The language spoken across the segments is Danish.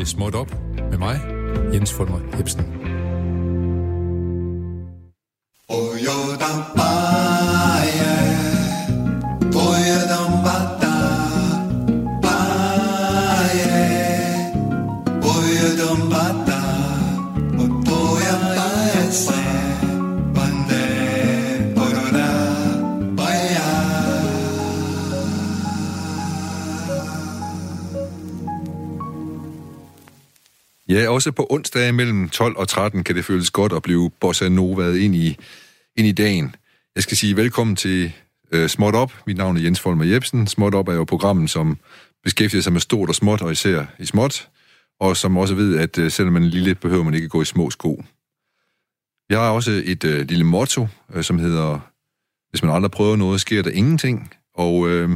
til Småt Op med mig, Jens Fulmer Hebsen. Også på onsdag mellem 12 og 13 kan det føles godt at blive bossa novaet ind i, ind i dagen. Jeg skal sige velkommen til øh, Småt Op. Mit navn er Jens Folmer Jebsen. Småt Op er jo programmet, som beskæftiger sig med stort og småt, og især i småt, og som også ved, at øh, selvom man er lille, behøver man ikke gå i små sko. Jeg har også et øh, lille motto, øh, som hedder, hvis man aldrig prøver noget, sker der ingenting. Og øh,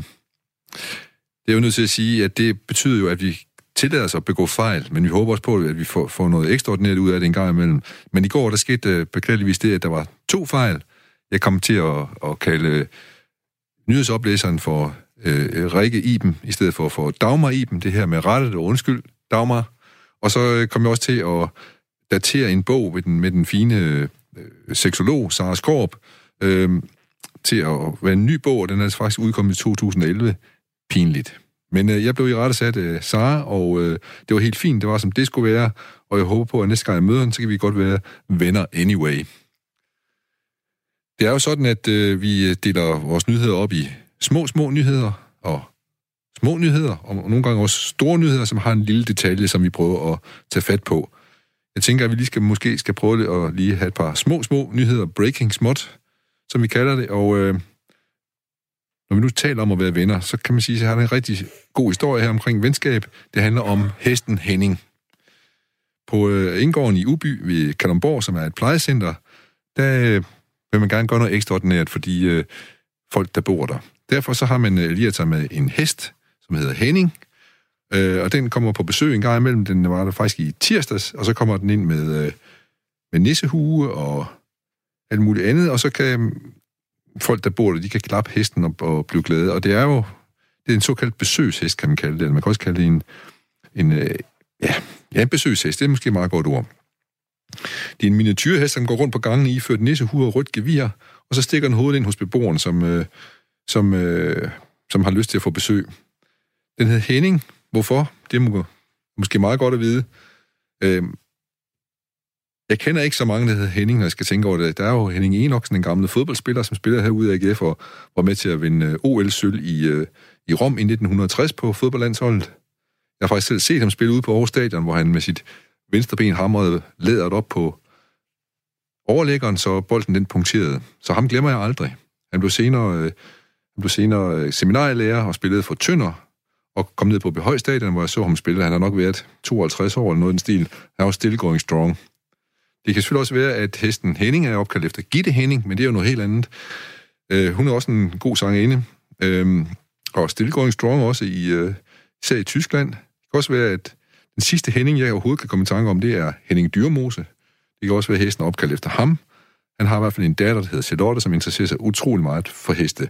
det er jo nødt til at sige, at det betyder jo, at vi tillader sig at begå fejl, men vi håber også på, at vi får, får noget ekstraordinært ud af det en gang imellem. Men i går, der skete øh, beklageligvis det, at der var to fejl. Jeg kom til at, at kalde øh, nyhedsoplæseren for øh, Rikke Iben, i stedet for for Dagmar Iben, det her med rettet og undskyld, Dagmar. Og så øh, kom jeg også til at datere en bog med den, med den fine øh, seksolog, Sara Skorp, øh, til at være en ny bog, og den er faktisk udkommet i 2011. Pinligt. Men øh, jeg blev i rette sat øh, Sara, og øh, det var helt fint. Det var, som det skulle være. Og jeg håber på, at næste gang jeg møder hende, så kan vi godt være venner anyway. Det er jo sådan, at øh, vi øh, deler vores nyheder op i små, små nyheder og små nyheder, og nogle gange også store nyheder, som har en lille detalje, som vi prøver at tage fat på. Jeg tænker, at vi lige skal, måske skal prøve at lige have et par små, små nyheder, breaking smot, som vi kalder det, og... Øh, når vi nu taler om at være venner, så kan man sige, at jeg har en rigtig god historie her omkring venskab. Det handler om hesten Henning. På øh, indgården i Uby ved Kalundborg, som er et plejecenter, der øh, vil man gerne gøre noget ekstraordinært for de øh, folk, der bor der. Derfor så har man øh, lige at tage med en hest, som hedder Henning, øh, og den kommer på besøg en gang imellem. Den var der faktisk i tirsdags, og så kommer den ind med, øh, med nissehue og alt muligt andet, og så kan folk, der bor der, de kan klappe hesten og, og blive glade. Og det er jo det er en såkaldt besøgshest, kan man kalde det. Eller man kan også kalde det en, en, øh, ja, ja, en besøgshest. Det er måske et meget godt ord. Det er en miniatyrhest, som går rundt på gangen i ført nissehue og rødt gevir, og så stikker den hovedet ind hos beboeren, som, øh, som, øh, som har lyst til at få besøg. Den hedder Henning. Hvorfor? Det er måske meget godt at vide. Øh, jeg kender ikke så mange, der hedder Henning, når jeg skal tænke over det. Der er jo Henning Enoksen, en gammel fodboldspiller, som spiller herude af AGF og var med til at vinde øh, OL-sølv i, øh, i Rom i 1960 på fodboldlandsholdet. Jeg har faktisk selv set ham spille ude på Aarhus Stadion, hvor han med sit venstre ben hamrede læderet op på overlæggeren, så bolden den punkterede. Så ham glemmer jeg aldrig. Han blev senere, øh, han blev senere øh, seminarielærer og spillede for Tønder, og kom ned på Behøj Stadion, hvor jeg så ham spille. Han har nok været 52 år eller noget i den stil. Han var still going strong. Det kan selvfølgelig også være, at hesten Henning er opkaldt efter Gitte Henning, men det er jo noget helt andet. Øh, hun er også en god sangerinde, øh, og Still Going Strong også i, øh, især i Tyskland. Det kan også være, at den sidste Henning, jeg overhovedet kan komme i tanke om, det er Henning Dyrmose. Det kan også være, at hesten er opkaldt efter ham. Han har i hvert fald en datter, der hedder Charlotte, som interesserer sig utrolig meget for heste.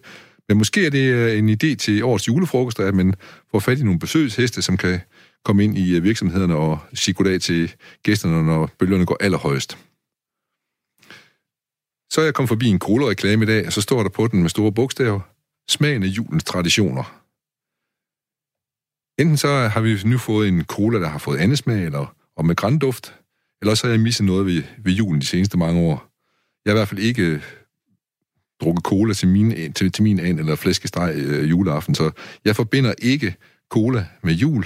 Men måske er det øh, en idé til årets julefrokost, at man får fat i nogle besøgsheste, som kan komme ind i øh, virksomhederne og sige goddag til gæsterne, når bølgerne går allerhøjest. Så er jeg kommet forbi en cola-reklame i dag, og så står der på den med store bogstaver, smagen af julens traditioner. Enten så har vi nu fået en cola, der har fået andesmag, eller og med grænduft, eller så har jeg misset noget ved, ved julen de seneste mange år. Jeg har i hvert fald ikke øh, drukket cola til min, til, til min and eller flæskesteg øh, juleaften, så jeg forbinder ikke cola med jul,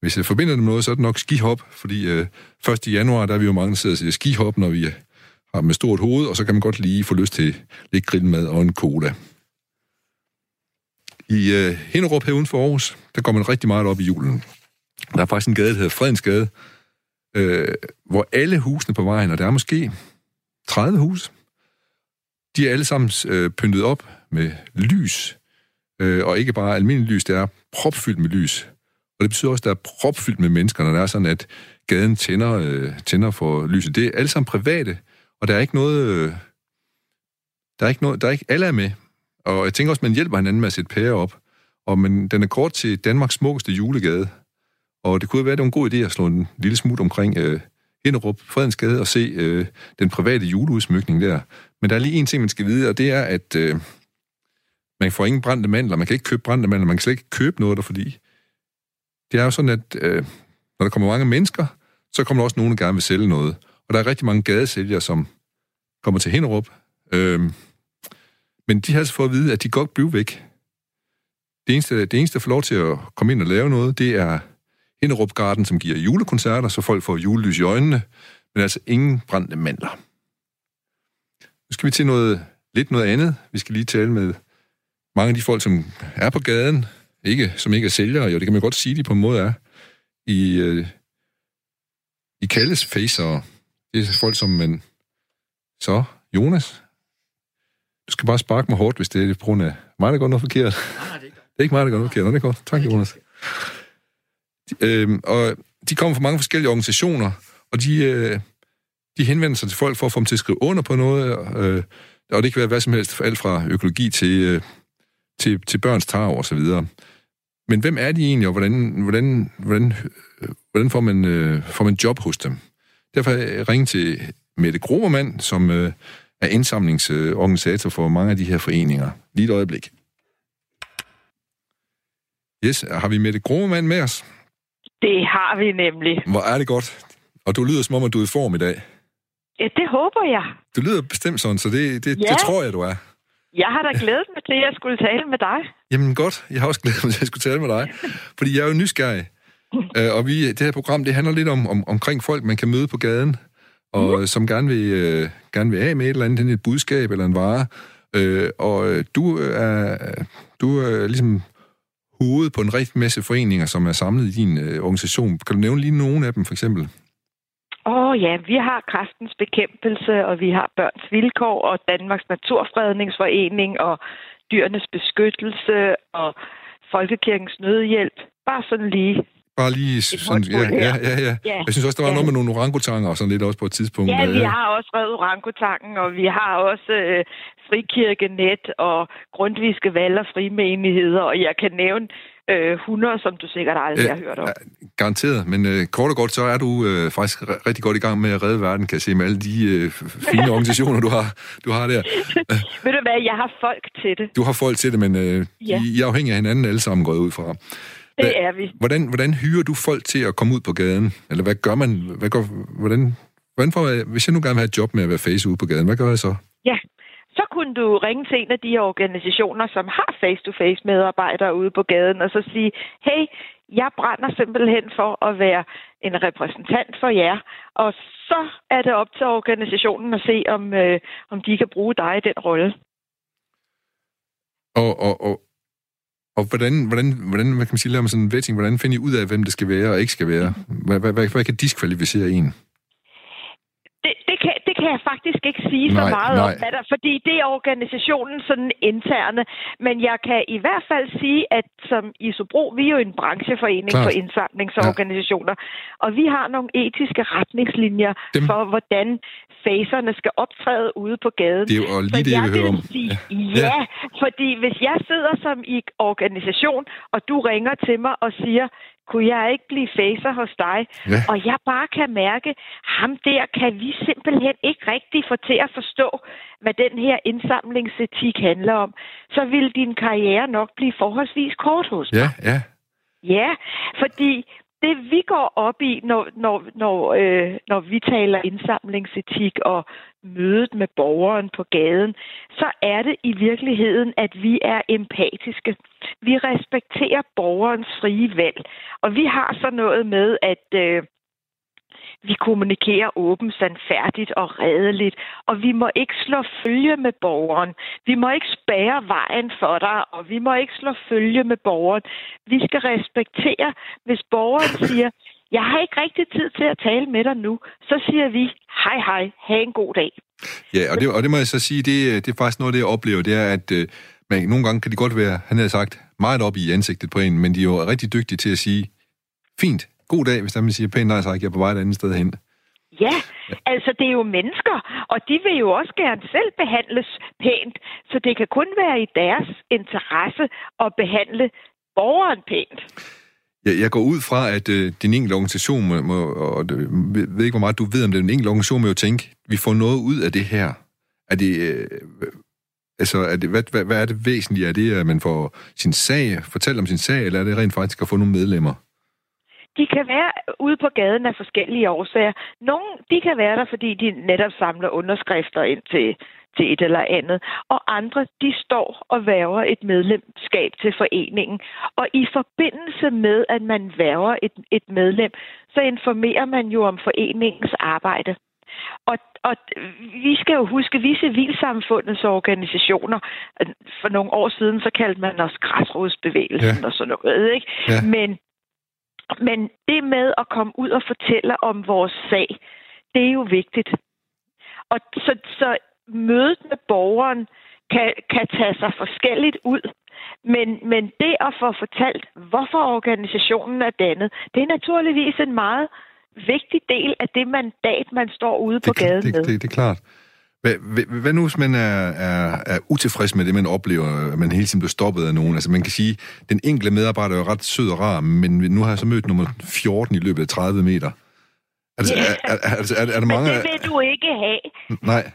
hvis jeg forbinder det med noget, så er det nok skihop, fordi øh, 1. januar, der er vi jo mange, der sidder og siger skihop, når vi øh, har med stort hoved, og så kan man godt lige få lyst til lidt grillmad og en cola. I øh, Hinderup her uden for Aarhus, der går man rigtig meget op i julen. Der er faktisk en gade, der hedder Fredensgade, øh, hvor alle husene på vejen, og der er måske 30 hus, de er alle sammen øh, pyntet op med lys, øh, og ikke bare almindeligt lys, det er propfyldt med lys. Og det betyder også, at der er propfyldt med mennesker, når det er sådan, at gaden tænder, øh, tænder for lyset. Det er alle sammen private, og der er ikke noget... Øh, der er ikke noget... Der er ikke, alle er med. Og jeg tænker også, at man hjælper hinanden med at sætte pære op. Og men, den er kort til Danmarks smukkeste julegade. Og det kunne være, at det var en god idé at slå en lille smut omkring øh, Hinderup Fredensgade og se øh, den private juleudsmykning der. Men der er lige en ting, man skal vide, og det er, at øh, man får ingen brændte mandler. Man kan ikke købe brændte mandler. Man kan slet ikke købe noget der, fordi det er jo sådan, at øh, når der kommer mange mennesker, så kommer der også nogen, der gerne vil sælge noget. Og der er rigtig mange gadesælgere, som kommer til Hinderup. Øh, men de har altså fået at vide, at de godt bliver væk. Det eneste, det eneste, der får lov til at komme ind og lave noget, det er Hinderup Garden, som giver julekoncerter, så folk får julelys i øjnene, men altså ingen brændte mandler. Nu skal vi til noget lidt noget andet. Vi skal lige tale med mange af de folk, som er på gaden, ikke, som ikke er sælgere, jo, det kan man godt sige, de på en måde er, i, øh, i Kalles facer. Det er folk, som man... Så, Jonas, du skal bare sparke mig hårdt, hvis det er på grund af mig, der går noget forkert. Nej, det er ikke Det er ikke mig, der går noget forkert. Nå, det er godt. Tak, Jonas. Øhm, og de kommer fra mange forskellige organisationer, og de, øh, de henvender sig til folk for at få dem til at skrive under på noget, øh, og det kan være hvad som helst, alt fra økologi til, øh, til, til børns tarv og så videre. Men hvem er de egentlig, og hvordan, hvordan, hvordan, hvordan får, man, øh, får man job hos dem? Derfor ringe til Mette Grovermand, som øh, er indsamlingsorganisator for mange af de her foreninger. Lige et øjeblik. Yes, har vi Mette Grovermand med os? Det har vi nemlig. Hvor er det godt. Og du lyder som om, at du er i form i dag. Ja, det håber jeg. Du lyder bestemt sådan, så det, det, ja. det tror jeg, du er. Jeg har da glædet mig til, at jeg skulle tale med dig. Jamen godt, jeg har også glædet mig til, at jeg skulle tale med dig. Fordi jeg er jo nysgerrig. uh, og vi, det her program, det handler lidt om, om omkring folk, man kan møde på gaden, og mm. som gerne vil, uh, gerne vil af med et eller andet, et budskab eller en vare. Uh, og du er, du er ligesom hovedet på en rigtig masse foreninger, som er samlet i din uh, organisation. Kan du nævne lige nogle af dem, for eksempel? Åh oh, ja, vi har kræftens bekæmpelse, og vi har børns vilkår, og Danmarks Naturfredningsforening, og dyrenes beskyttelse, og Folkekirkens nødhjælp. Bare sådan lige Bare lige sådan, ja, ja, ja, ja, ja. Jeg synes også, der var ja. noget med nogle orangutanger og sådan lidt også på et tidspunkt. Ja, vi har også reddet orangutangen, og vi har også øh, frikirkenet og grundviske valg og frimenigheder, og jeg kan nævne øh, 100, som du sikkert aldrig øh, har hørt om. Garanteret, men øh, kort og godt, så er du øh, faktisk rigtig godt i gang med at redde verden, kan jeg se, med alle de øh, fine organisationer, du har, du har der. Ved du hvad, jeg har folk til det. Du har folk til det, men øh, ja. I er afhængige af hinanden alle sammen gået ud fra. Det er vi. Hvordan, hvordan hyrer du folk til at komme ud på gaden? Eller hvad gør man? Hvad gør, hvordan, hvordan får jeg, hvis jeg nu gerne vil have et job med at være face ude på gaden, hvad gør jeg så? Kunne du ringe til en af de organisationer, som har face-to-face medarbejdere ude på gaden, og så sige, hey, jeg brænder simpelthen for at være en repræsentant for jer, og så er det op til organisationen at se, om, øh, om de kan bruge dig i den rolle. Og, og, og, og hvordan, hvordan, hvordan hvad kan man sige, laver man sådan en vetting, hvordan finder I ud af, hvem det skal være og ikke skal være? Hvad, hvad, hvad, hvad kan diskvalificere en? kan jeg faktisk ikke sige nej, så meget nej. om, hvad der, fordi det er organisationen sådan interne. Men jeg kan i hvert fald sige, at som Isobro, vi er jo en brancheforening Klart. for indsamlingsorganisationer, ja. og vi har nogle etiske retningslinjer Dem. for, hvordan faserne skal optræde ude på gaden. Det er jo lige så det, jeg vil høre om. Sige, ja. ja, fordi hvis jeg sidder som i organisation, og du ringer til mig og siger, kunne jeg ikke blive facer hos dig? Ja. Og jeg bare kan mærke, ham der kan vi simpelthen ikke rigtig få til at forstå, hvad den her indsamlingsetik handler om. Så vil din karriere nok blive forholdsvis kort hos mig. Ja, ja. Ja, fordi det vi går op i, når, når, når, øh, når vi taler indsamlingsetik og mødet med borgeren på gaden, så er det i virkeligheden, at vi er empatiske. Vi respekterer borgerens frie valg. Og vi har så noget med, at øh, vi kommunikerer åbent, sandfærdigt og redeligt, og vi må ikke slå følge med borgeren. Vi må ikke spære vejen for dig, og vi må ikke slå følge med borgeren. Vi skal respektere, hvis borgeren siger, jeg har ikke rigtig tid til at tale med dig nu, så siger vi, hej hej, have en god dag. Ja, og det, og det må jeg så sige, det, det er faktisk noget, det jeg oplever, det er, at øh, men nogle gange kan de godt være, han har sagt, meget op i ansigtet på en, men de er jo rigtig dygtige til at sige, fint, god dag, hvis man siger pænt nej tak, jeg er på vej et andet sted hen. Ja, altså det er jo mennesker, og de vil jo også gerne selv behandles pænt, så det kan kun være i deres interesse at behandle borgeren pænt. Jeg, jeg går ud fra, at øh, din enkelte organisation, må, må, og det, ved ikke, hvor meget du ved om det, den enkelte organisation må jo tænke, vi får noget ud af det her. Er det, øh, altså, er det, hvad, hvad, hvad er det væsentlige? Er det, at man får sin sag, fortalt om sin sag, eller er det rent faktisk at få nogle medlemmer? De kan være ude på gaden af forskellige årsager. Nogle, de kan være der, fordi de netop samler underskrifter ind til, til et eller andet. Og andre, de står og værver et medlemskab til foreningen. Og i forbindelse med, at man værver et, et medlem, så informerer man jo om foreningens arbejde. Og, og vi skal jo huske, vi civilsamfundets organisationer, for nogle år siden, så kaldte man os græsrodsbevægelsen ja. og sådan noget, ikke? Ja. Men men det med at komme ud og fortælle om vores sag, det er jo vigtigt. Og så, så mødet med borgeren kan, kan tage sig forskelligt ud. Men, men det at få fortalt, hvorfor organisationen er dannet, det er naturligvis en meget vigtig del af det mandat, man står ude på det, gaden det, med. Det, det er klart. Hvad, hvad, hvad nu, hvis man er, er, er utilfreds med det, man oplever, at man hele tiden bliver stoppet af nogen? Altså man kan sige, den enkelte medarbejder er jo ret sød og rar, men nu har jeg så mødt nummer 14 i løbet af 30 meter. Altså, er, er, er, er, er, er der mange... Men det vil du ikke have. Nej,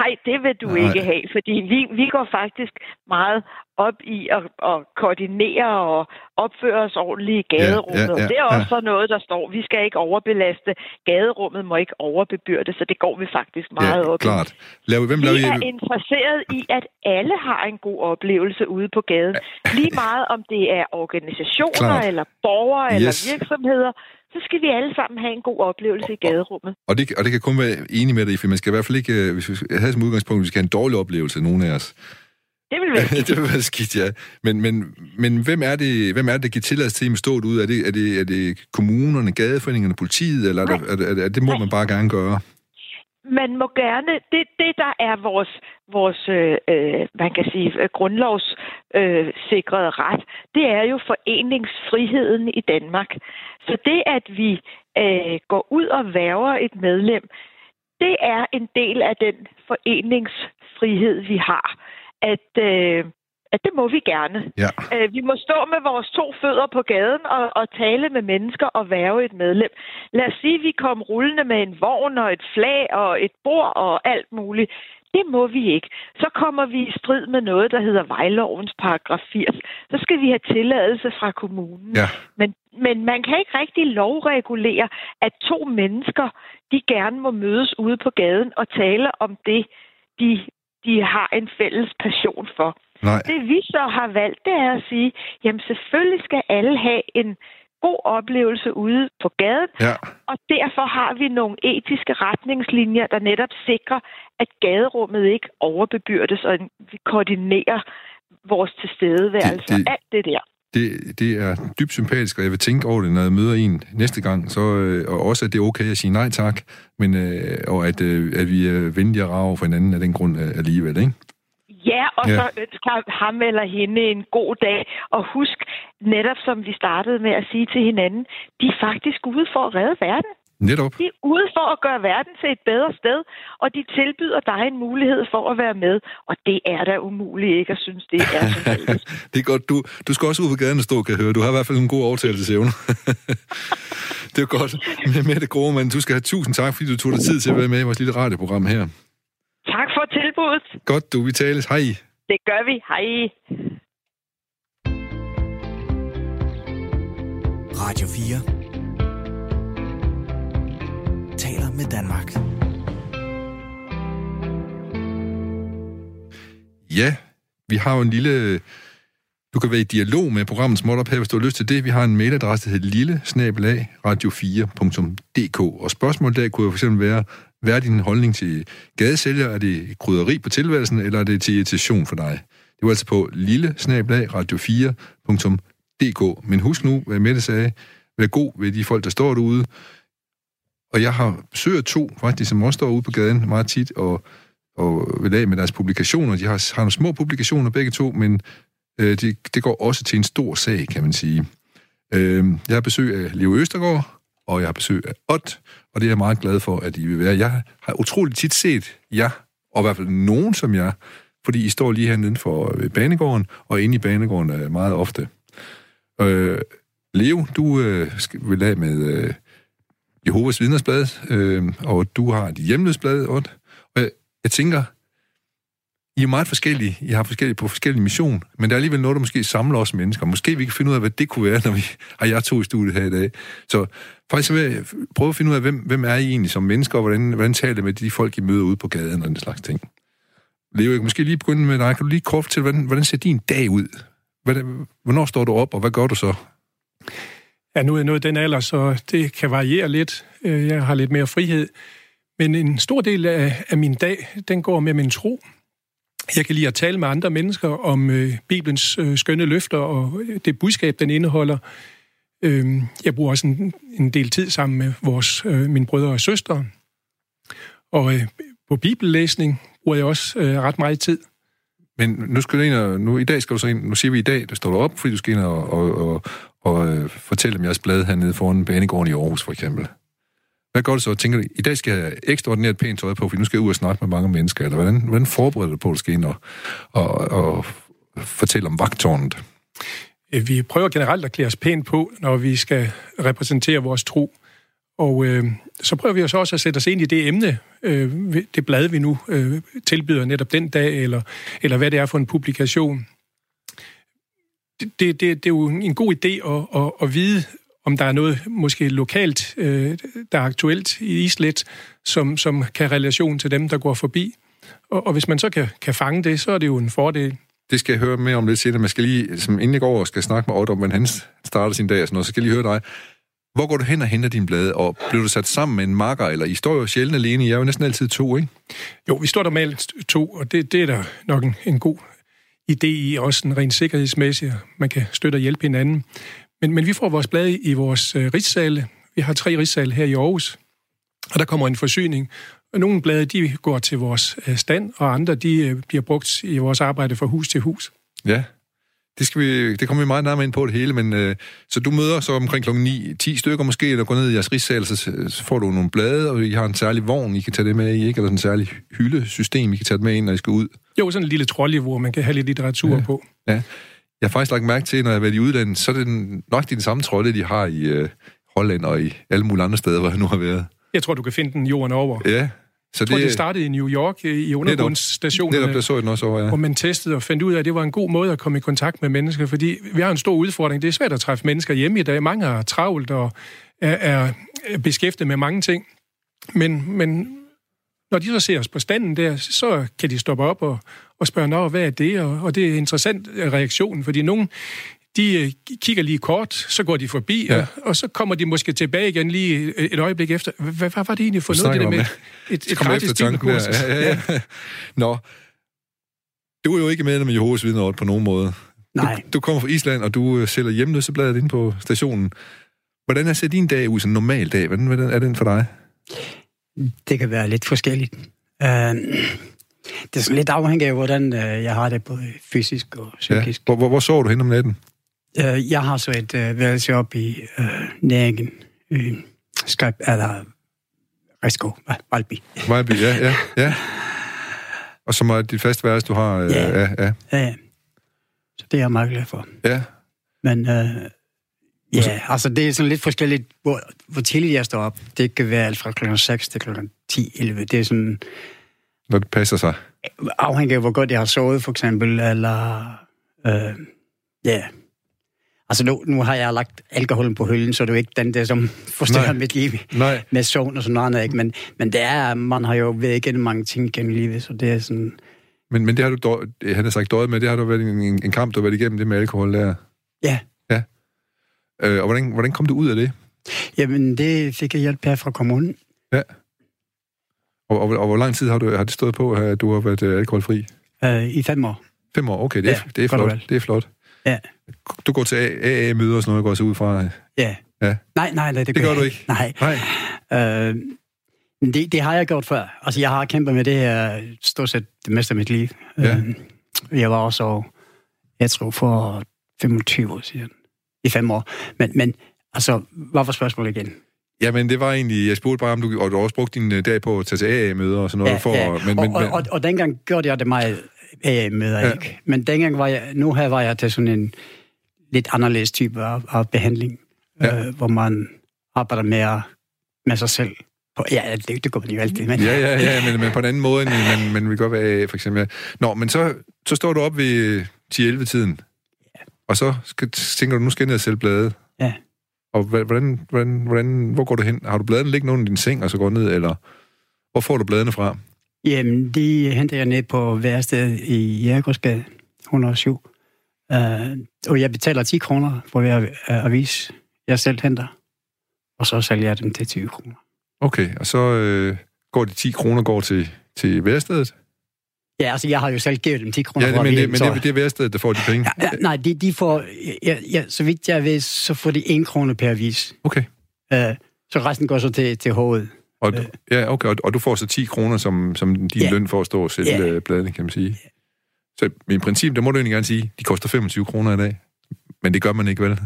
Nej, det vil du Nej. ikke have, fordi vi, vi går faktisk meget op i at, at koordinere og opføre os ordentligt i gaderummet. Ja, ja, ja, det er også ja. noget, der står, vi skal ikke overbelaste. Gaderummet må ikke overbebyrde, så det går vi faktisk meget ja, op i. klart. Lav, hvem laver Vi er I... interesseret i, at alle har en god oplevelse ude på gaden. Lige meget om det er organisationer, Klart. eller borgere, eller Yes. virksomheder, så skal vi alle sammen have en god oplevelse i gaderummet. Og det, og det kan kun være enig med dig, for man skal i hvert fald ikke, øh, hvis vi have som udgangspunkt, at vi skal have en dårlig oplevelse, nogen af os. Det vil være det vil være skidt, ja. Men, men, men hvem, er det, hvem er det, der giver tilladelse til, at I stået ud? Er det, er, det, er det kommunerne, gadeforeningerne, politiet, eller er det, er det, er det må Nej. man bare gerne gøre? Man må gerne, det, det der er vores, vores øh, øh man kan sige, øh, grundlovssikrede øh, sikrede ret, det er jo foreningsfriheden i Danmark. Så det, at vi øh, går ud og værver et medlem, det er en del af den foreningsfrihed, vi har. At, øh, at det må vi gerne. Ja. Øh, vi må stå med vores to fødder på gaden og, og tale med mennesker og værve et medlem. Lad os sige, at vi kom rullende med en vogn og et flag og et bord og alt muligt. Det må vi ikke. Så kommer vi i strid med noget, der hedder vejlovens paragraf 80. Så skal vi have tilladelse fra kommunen. Ja. Men, men man kan ikke rigtig lovregulere, at to mennesker, de gerne må mødes ude på gaden og tale om det, de, de har en fælles passion for. Nej. Det vi så har valgt, det er at sige, jamen selvfølgelig skal alle have en god oplevelse ude på gaden, Ja. og derfor har vi nogle etiske retningslinjer, der netop sikrer, at gaderummet ikke overbebyrdes, og vi koordinerer vores tilstedeværelse Det- det- og alt det der. Det, det er dybt sympatisk, og jeg vil tænke over det, når jeg møder en næste gang. Så, øh, og også, at det er okay at sige nej tak, men, øh, og at, øh, at vi er venlige og rave for hinanden af den grund øh, alligevel, ikke? Ja, og Ja. så ønsker ham eller hende en god dag. Og husk, netop som vi startede med at sige til hinanden, de er faktisk ude for at redde verden. Netop. De er ude for at gøre verden til et bedre sted, og de tilbyder dig en mulighed for at være med. Og det er da umuligt ikke at synes, det er så det er godt. Du, du skal også ud på gaden og stå, kan jeg høre. Du har i hvert fald en god overtagelsesevne. det er godt. Gode, men du skal have tusind tak, fordi du tog dig tid til at være med i vores lille radioprogram her. Tilbuddet. Godt, du. Vi tales. Hej. Det gør vi. Hej. Radio 4 taler med Danmark. Ja, vi har jo en lille... Du kan være i dialog med programmet Småt op her, hvis du har lyst til det. Vi har en mailadresse, der hedder lille radio4.dk. Og spørgsmålet der kunne jo for eksempel være, hvad er din holdning til gadesælger? Er det krydderi på tilværelsen, eller er det til irritation for dig? Det var altså på lille radio4.dk. Men husk nu, hvad Mette sagde, vær god ved de folk, der står derude. Og jeg har besøg to, faktisk, som også står ude på gaden meget tit, og og vil af med deres publikationer. De har, har nogle små publikationer begge to, men øh, det, det går også til en stor sag, kan man sige. Øh, jeg har besøg af Leo Østergaard, og jeg har besøg af Ott, og det er jeg meget glad for, at I vil være. Jeg har utroligt tit set jer, og i hvert fald nogen som jer, fordi I står lige hernede for øh, banegården, og inde i banegården øh, meget ofte. Øh, Leo, du øh, skal, vil af med øh, Jehovas vidnersblad, øh, og du har dit hjemløsblad. Og jeg, jeg tænker, i er meget forskellige. I har forskellige på forskellige mission, men der er alligevel noget, der måske samler os mennesker. Måske vi kan finde ud af, hvad det kunne være, når vi har jer to i studiet her i dag. Så faktisk vil jeg prøve at finde ud af, hvem, hvem er I egentlig som mennesker, og hvordan, hvordan taler I med de folk, I møder ude på gaden og den slags ting. Leo, jeg kan måske lige begynde med dig. Kan du lige kort til, hvordan, hvordan ser din dag ud? Hvordan, hvornår står du op, og hvad gør du så? Ja, nu er jeg nået den alder, så det kan variere lidt. Øh, jeg har lidt mere frihed. Men en stor del af, af min dag, den går med min tro. Jeg kan lide at tale med andre mennesker om øh, Bibelens øh, skønne løfter og øh, det budskab, den indeholder. Øh, jeg bruger også en, en del tid sammen med vores, øh, mine brødre og søstre. Og øh, på bibellæsning bruger jeg også øh, ret meget tid. Men nu skal du ind og, nu, i dag skal du så ind, nu siger vi i dag, der står du op, fordi du skal ind og, og, og, og øh, fortælle om jeres blad hernede foran banegården i Aarhus, for eksempel. Hvad gør du så? Tænker du, i dag skal jeg have ekstraordinært pænt tøj på, fordi nu skal jeg ud og snakke med mange mennesker, eller hvordan, hvordan forbereder du på, at du skal ind og, og, og fortælle om vagtårnet? Øh, vi prøver generelt at klæde os pænt på, når vi skal repræsentere vores tro. Og øh, så prøver vi også også at sætte os ind i det emne, øh, det blad, vi nu øh, tilbyder netop den dag, eller, eller hvad det er for en publikation. Det, det, det, det er jo en god idé at, at, at vide, om der er noget måske lokalt, øh, der er aktuelt i Islet, som, som kan relation til dem, der går forbi. Og, og hvis man så kan, kan fange det, så er det jo en fordel. Det skal jeg høre mere om lidt senere. Man skal lige, som inden jeg går og skal snakke med Otto om, hvordan han starter sin dag og sådan noget, så skal jeg lige høre dig. Hvor går du hen og henter din blade, og bliver du sat sammen med en makker, eller I står jo sjældent alene, I er jo næsten altid to, ikke? Jo, vi står der med to, og det, det er der nok en, en god idé i, også en rent sikkerhedsmæssigt. Man kan støtte og hjælpe hinanden. Men, men vi får vores blad i vores øh, rigssale. Vi har tre rigssale her i Aarhus, og der kommer en forsyning. Og nogle blade, de går til vores øh, stand, og andre, de øh, bliver brugt i vores arbejde fra hus til hus. Ja. Det, skal vi, det kommer vi meget nærmere ind på det hele, men øh, så du møder så omkring klokken 9, 10 stykker måske, eller går ned i jeres rigssal, så, så får du nogle blade, og I har en særlig vogn, I kan tage det med i, ikke? Eller sådan en særlig hyldesystem, I kan tage det med ind, når I skal ud. Jo, sådan en lille trolley, hvor man kan have lidt litteratur Ja. på. Ja. Jeg har faktisk lagt mærke til, når jeg har været i udlandet, så er det den- nok de samme trolde, de har i øh, Holland og i alle mulige andre steder, hvor jeg nu har været. Jeg tror, du kan finde den jorden over. Ja, så Jeg tror, det, det startede i New York øh, i undergrundsstationen. netop der så jeg den også over, ja. hvor man testede og fandt ud af, at det var en god måde at komme i kontakt med mennesker, fordi vi har en stor udfordring. Det er svært at træffe mennesker hjemme i dag. Mange er travlt og er, er er beskæftiget med mange ting. Men, men når de så ser os på standen der, så kan de stoppe op og, og spørge, Nå, hvad er det? Og, og det er en interessant øh, reaktion, fordi nogen, de øh, kigger lige kort, så går de forbi, Ja. og, og så kommer de måske tilbage igen lige et øjeblik efter. Hvad, hvad var det egentlig for noget, det der med et, Så et kommer jeg gratis bibelkursus? Ja, ja, ja. Nå, du er jo ikke medlem af Jehovas vidner på nogen måde. Nej, Du, du kommer fra Island, og du øh, sælger hjemløsebladet inde på stationen. Hvordan er så din dag ud, sådan en normal dag? Hvordan, hvordan er den for dig? det kan være lidt forskelligt. Uh, det er sådan lidt afhængigt af, hvordan uh, jeg har det både fysisk og Ja. psykisk. Hvor, hvor, hvor sover du hen om natten? Ja. Uh, jeg har så et uh, værelse op i uh, Næringen, uh, Skype, eller Risko, Valby. Vejby, ja, ja, ja. Og som er dit faste værelse, du har... Øh, Ja. ja, ja, Ja, ja. Så det er jeg meget glad for. ja. Men uh, ja, altså det er sådan lidt forskelligt, hvor, hvor tidligt jeg står op. Det kan være alt fra klokken 6 til klokken 10, 11. Det er sådan Når det passer sig. afhængig af, hvor godt jeg har sovet, for eksempel, eller... Øh, ja. Altså, nu, nu har jeg lagt alkoholen på hylden, så det er jo ikke den der, som forstyrrer Nej. mit liv Nej. med søvn og sådan noget, ikke? Men, men det er, man har jo været igennem mange ting gennem livet, så det er sådan... Men, men det har du, han har sagt døjet med, det har du været en, en, en kamp, du har været igennem det med alkohol der. Ja, Øh, og hvordan, hvordan kom du ud af det? jamen, det fik jeg hjælp her fra kommunen. Og, og, og hvor lang tid har, du, har det stået på, at du har været øh, alkoholfri? Øh, I fem år. Fem år, okay, det er, Ja, det er flot. Det er flot. Ja. Du går til AA-møder og sådan noget, går så ud fra. Ja. Ja. Nej, nej, nej, det, Det gør jeg du ikke? Nej. Nej. Øh, men det, det har jeg gjort før. Altså, jeg har kæmpet med det her stort set det meste af mit liv. Ja. Øh, jeg var også, jeg tror, for 25 år siden. I fem år. Men, men altså, hvad var spørgsmålet igen? Jamen, det var egentlig, jeg spurgte bare, om du, og du også brugt din øh, dag på at tage til AA-møder og sådan noget. for, Men, men, og, men, og, og, og dengang gjorde jeg det meget AA-møder, Ja. ja. ikke? Men dengang var jeg, nu her var jeg til sådan en lidt anderledes type af, af behandling, Ja. ja. øh, hvor man arbejder mere med sig selv. På, ja, det, det går man jo altid, men Ja, ja, ja, men, men på en anden måde, end man, man vil godt være for eksempel. Nå, men så, så står du op ved 10-11-tiden, og så skal, tænker du, nu skal jeg ned og sælge blade. Ja. Og hvordan, hvordan, hvordan, hvor går du hen? Har du bladene liggende under din seng, og så går ned, eller hvor får du bladene fra? Jamen, de henter jeg ned på værstedet i Jægergårdsgade 107. Uh, og jeg betaler 10 kroner for hver uh, avis, jeg selv henter. Og så sælger jeg dem til 20 kroner. Okay, og så øh, går de 10 kroner går til, til værstedet? Ja, altså, jeg har jo selv givet dem 10 kroner Ja, det, men, det, men det, det er værstedet, der får de penge? Ja, ja, nej, de, de får, ja, ja, så vidt jeg ved, så får de 1 krone per avis. Okay. Uh, så resten går så til, til hovedet. Og, ja, okay, og, og du får så 10 kroner som, som din Ja. løn for at stå og sælge Ja. yeah. bladene, kan man sige. Så i princip, der må du egentlig gerne sige, de koster 25 kroner i dag. Men det gør man ikke, vel?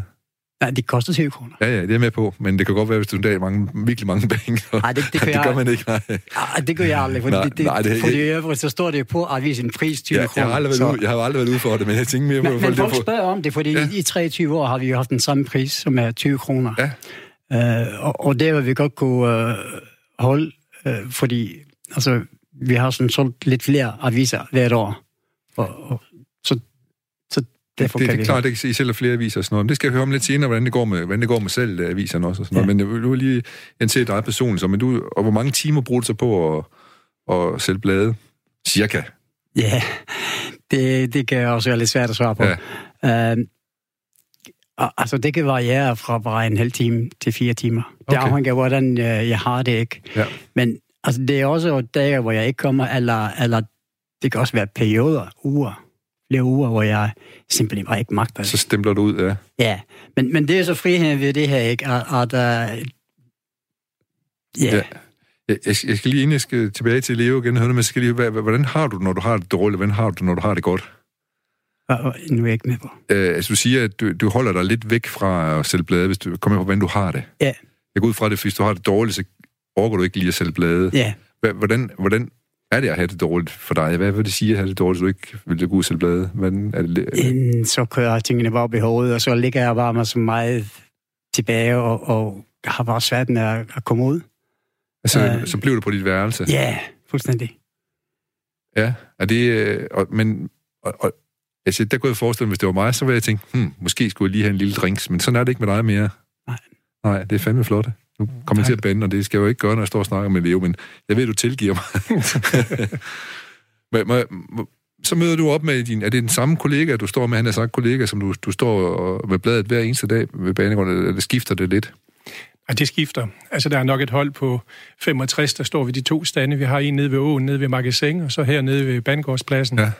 Nej, det koster 20 kroner. Ja, ja, det er jeg med på. Men det kan godt være, hvis du en dag mange, virkelig mange penge. Nej, det, det, kan det gør jeg, man ikke, nej. Ah, det gør jeg aldrig, fordi Nej, det, det, nej, det- for det øvrigt, så står det jo på avisen pris 20 Ja, jeg, kroner. har aldrig været ude, jeg har aldrig været ude for det, men jeg tænker mere på, Men, men folk spørger om det, fordi Ja. ja. i 23 år har vi jo haft den samme pris, som er 20 kroner. Ja. Øh, og, og det vil vi godt kunne øh, holde, øh, fordi altså, vi har sådan solgt lidt flere aviser hvert år. Og, og, det, det kan er klart, det kan I sælger flere aviser og sådan noget. Men det skal jeg høre om lidt senere, hvordan det går med, hvordan det går med af aviserne også. Og sådan Ja. noget. Men vil- nu vil lige jeg se dig personligt, så, men du, og hvor mange timer bruger du så på at, at sælge blade? Cirka. Ja, det, det kan også være lidt svært at svare på. Ja. Øh, og- altså, det kan variere fra bare en halv time til fire timer. Det Okay. afhænger af, hvordan øh, jeg har det, ikke? Ja. Men altså, det er også dage, hvor jeg ikke kommer, eller, eller det kan også være perioder, uger, flere uger, hvor jeg simpelthen bare ikke magter det. Så stempler du ud, ja. Ja, men, men det er så friheden ved det her, ikke? At, at uh, ja, Ja. Jeg, jeg, skal lige, inden jeg skal tilbage til Leo igen, høre, men jeg skal lige, hvordan har du, når du har det dårligt? Hvordan har du, når du har det godt? og, og, nu er jeg ikke med på. Øh, altså, du siger, at du, du holder dig lidt væk fra at sælge blade, hvis du kommer på, hvordan du har det. Ja. Jeg går ud fra det, hvis du har det dårligt, så overgår du ikke lige at sælge blade. Ja, Hvordan, hvordan er det at have det dårligt for dig? Hvad vil det sige at have det dårligt, så du ikke vil gå ud og sælge blade? Hvordan er det, Inden så kører tingene bare op i hovedet, og så ligger jeg bare mig så meget tilbage, og, og har bare svært med at, at komme ud. altså, øh, så bliver du på dit værelse? Ja, fuldstændig. Ja, er det... Øh, og, men, og, og, altså, der kunne jeg forestille mig, hvis det var mig, så ville jeg tænke, hmm, måske skulle jeg lige have en lille drinks, men sådan er det ikke med dig mere. Nej. Nej, det er fandme flot. Nu kommer jeg til at bande, og det skal jeg jo ikke gøre, når jeg står og snakker med Leo, men jeg ved, du tilgiver mig. men, så møder du op med din... Er det den samme kollega, du står med? Han er sagt kollega, som du, du står og, med bladet hver eneste dag ved banegården, eller skifter det lidt? Og det skifter. Altså, der er nok et hold på 65, der står ved de to stande. Vi har en nede ved åen, nede ved Magasin, og så her nede ved Bandgårdspladsen. Ja.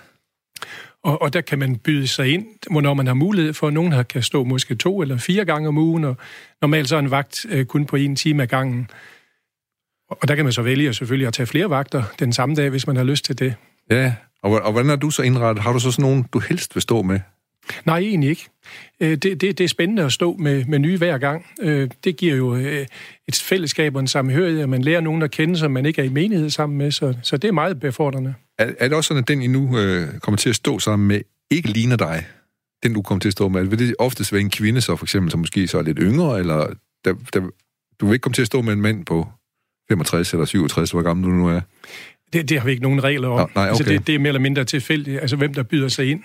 Og, og der kan man byde sig ind, hvornår man har mulighed for. Nogen har kan stå måske to eller fire gange om ugen, og normalt så er en vagt øh, kun på en time ad gangen. Og der kan man så vælge selvfølgelig at tage flere vagter den samme dag, hvis man har lyst til det. Ja, og, og hvordan er du så indrettet? Har du så sådan nogen, du helst vil stå med? Nej, egentlig ikke. Øh, Det, det, det er spændende at stå med, med nye hver gang. Øh, Det giver jo øh, et fællesskab og en sammenhørighed, at man lærer nogen at kende, som man ikke er i menighed sammen med, så, så det er meget befordrende. Er, er det også sådan, at den, I nu øh, kommer til at stå sammen med, ikke ligner dig? Den, du kommer til at stå med? Vil det oftest være en kvinde, så for eksempel, som måske så er lidt yngre, eller der, der, du vil ikke komme til at stå med en mand på 65 eller 67, hvor gammel du nu er? Det, det har vi ikke nogen regler om. Nå, nej, altså, okay. det, det er mere eller mindre tilfældigt, altså hvem der byder sig ind.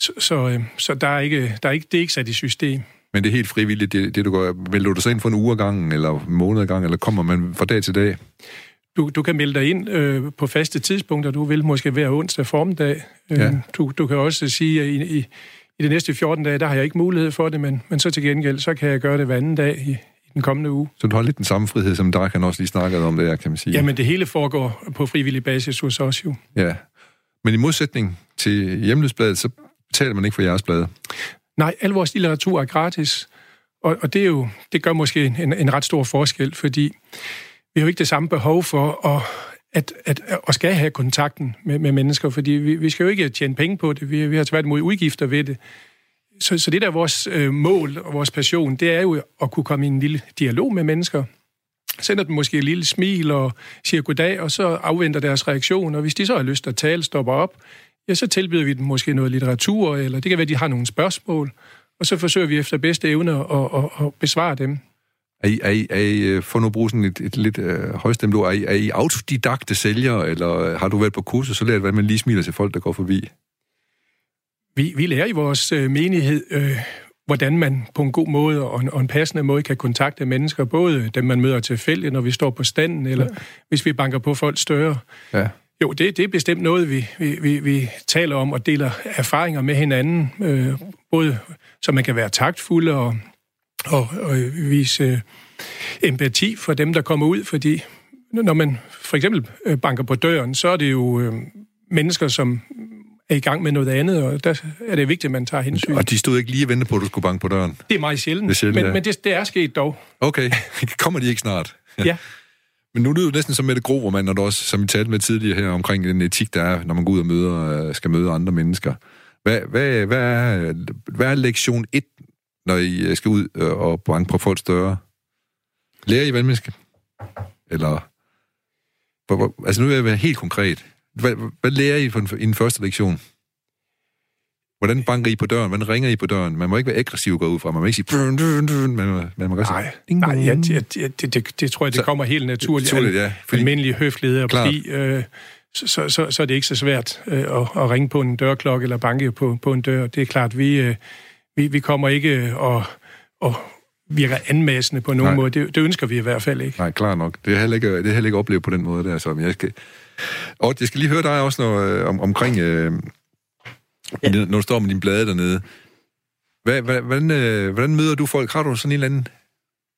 Så, så, øh, så der er ikke, der er ikke, det er ikke sat i system. Men det er helt frivilligt, det, det du gør. Vil du dig så ind for en uge gangen, eller måned ad gangen, eller kommer man fra dag til dag? Du, du kan melde dig ind øh, på faste tidspunkter. Du vil måske hver onsdag formiddag. Øh, Ja. du, du kan også sige, at i, i, i de næste 14 dage, der har jeg ikke mulighed for det, men, men så til gengæld, så kan jeg gøre det hver anden dag i, i den kommende uge. Så du har lidt den samme frihed, som der kan også lige snakket om det her, kan man sige. Jamen, det hele foregår på frivillig basis hos os jo. Ja. Men i modsætning til hjemløsbladet, så betaler man ikke for jeres blade. Nej, al vores litteratur er gratis, og, og det, er jo, det gør måske en, en ret stor forskel, fordi vi har jo ikke det samme behov for at, at, at, at skal have kontakten med, med mennesker, fordi vi, vi skal jo ikke tjene penge på det, vi, vi har tværtimod udgifter ved det. Så, så det der er vores øh, mål og vores passion, det er jo at kunne komme i en lille dialog med mennesker, sender dem måske et lille smil og siger goddag, og så afventer deres reaktion, og hvis de så har lyst til at tale, stopper op, ja, så tilbyder vi dem måske noget litteratur, eller det kan være, at de har nogle spørgsmål, og så forsøger vi efter bedste evne at, at, at besvare dem. Er I, er I, er I øh, for nu at bruge sådan et, et lidt øh, højstemt ord, er I, er I autodidakte sælgere, eller har du været på kursus, så lært, hvordan man lige smiler til folk, der går forbi? Vi, vi lærer i vores øh, menighed, øh, hvordan man på en god måde og en, og en passende måde kan kontakte mennesker, både dem, man møder tilfældigt, når vi står på standen, eller ja. hvis vi banker på folks døre. Ja. Jo, det, det er bestemt noget, vi, vi, vi, vi taler om og deler erfaringer med hinanden, øh, både så man kan være taktfulde og, og, og vise øh, empati for dem, der kommer ud, fordi når man for eksempel øh, banker på døren, så er det jo øh, mennesker, som er i gang med noget andet, og der er det vigtigt, at man tager hensyn. Og de stod ikke lige og ventede på, at du skulle banke på døren? Det er meget sjældent, Det er sjældent, men, ja. men det, det er sket dog. Okay, kommer de ikke snart? Ja. Men nu lyder det næsten som Mette Grovermann, når du også, som vi talte med tidligere her, omkring den etik, der er, når man går ud og møder, øh, skal møde andre mennesker. Hvad, hvad, hvad, er, hvad er lektion 1, når I øh, skal ud øh, og banke på folk større? Lærer I vandmenneske? Eller... Altså nu vil jeg være helt konkret. Hvad, hvad lærer I for den, i den første lektion? Hvordan banker I på døren? Hvordan ringer I på døren? Man må ikke være aggressiv gå ud fra. Man må ikke sige... Dun, dun, dun, man, må, man må godt sige... Nej, ding, nej ja, det, det, det, det, det tror jeg, det Så- kommer helt naturligt. Naturligt, ja. Fordi- Almindelig høflighed og Klart. pli, øh, så, så, så, er det ikke så svært øh, at, at ringe på en dørklokke eller banke på, på en dør. Det er klart, vi, øh, vi, vi kommer ikke og, og virker anmassende på nogen Nej. måde. Det, det ønsker vi i hvert fald ikke. Nej, klar nok. Det er heller ikke, det er heller ikke oplevet på den måde der. Så jeg skal, og jeg skal lige høre dig også når, øh, om, omkring, øh, ja. når du står med din blade dernede. Hvad, hvad, hvordan, øh, hvordan møder du folk? Har du sådan en eller anden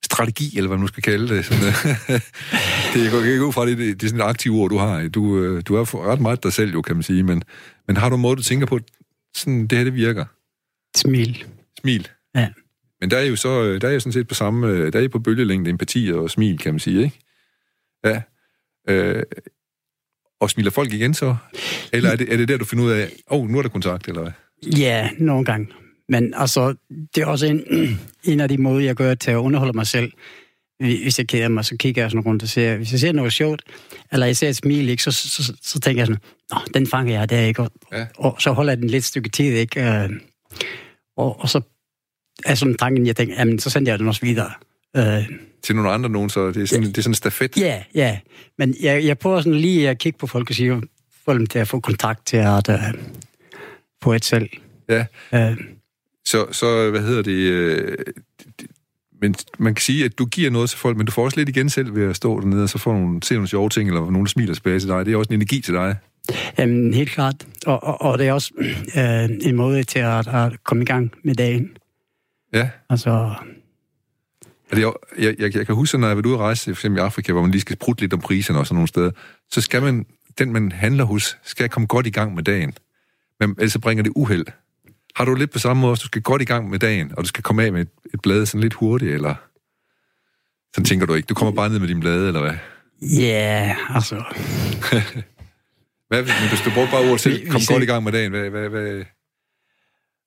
strategi, eller hvad man nu skal kalde det? Sådan, øh, det går ikke ud fra, det, det, det er sådan et aktivt ord, du har. Du, øh, du er for- ret meget dig selv, jo, kan man sige. Men, men har du en måde, du tænker på, sådan, det her det virker? Smil. Smil. Ja. Men der er jo så, øh, der er jo sådan set på samme, øh, der er I på bølgelængde, empati og smil, kan man sige, ikke? Ja. Øh, og smiler folk igen så? Eller er det, er det der, du finder ud af, åh, oh, nu er der kontakt, eller hvad? Ja, nogle gange. Men altså, det er også en, en af de måder, jeg gør til at underholde mig selv. Hvis jeg keder mig, så kigger jeg sådan rundt og ser, hvis jeg ser noget sjovt, eller jeg ser et smil, ikke, så, så, så, så tænker jeg sådan, Nå, den fanger jeg der, ikke? Og, Ja. og så holder jeg den lidt stykke tid, ikke? Øh, Og, og så er sådan tanken, jeg tænker, jamen, så sender jeg den også videre. Øh, Til nogle andre nogen, så det er sådan, det er sådan en stafet. Ja, ja. Men jeg, jeg prøver sådan lige at kigge på folk og sige, få dem til at få kontakt til at uh, få et selv. Ja. Uh, Så, så hvad hedder det, øh, det- men man kan sige, at du giver noget til folk, men du får også lidt igen selv ved at stå dernede, og så får nogle, se nogle sjove ting, eller nogen, der smiler tilbage til dig. Det er også en energi til dig. jamen, helt klart. Og, og, og det er også uh, en måde til at, at komme i gang med dagen. Ja. Altså, Det, jo- jeg, jeg, jeg kan huske, når jeg var ude at rejse, for eksempel i Afrika, hvor man lige skal prutte lidt om priserne og sådan nogle steder, så skal man, den man handler hos, skal komme godt i gang med dagen. Men ellers så bringer det uheld. Har du lidt på samme måde, at du skal godt i gang med dagen, og du skal komme af med et, et blad sådan lidt hurtigt, eller... Sådan tænker du ikke. Du kommer bare ned med din blade, eller hvad? ja, altså... Hvad hvis, du bruger bare ordet selv, Vi- vi kom ser- godt i gang med dagen, hvad... hvad, hvad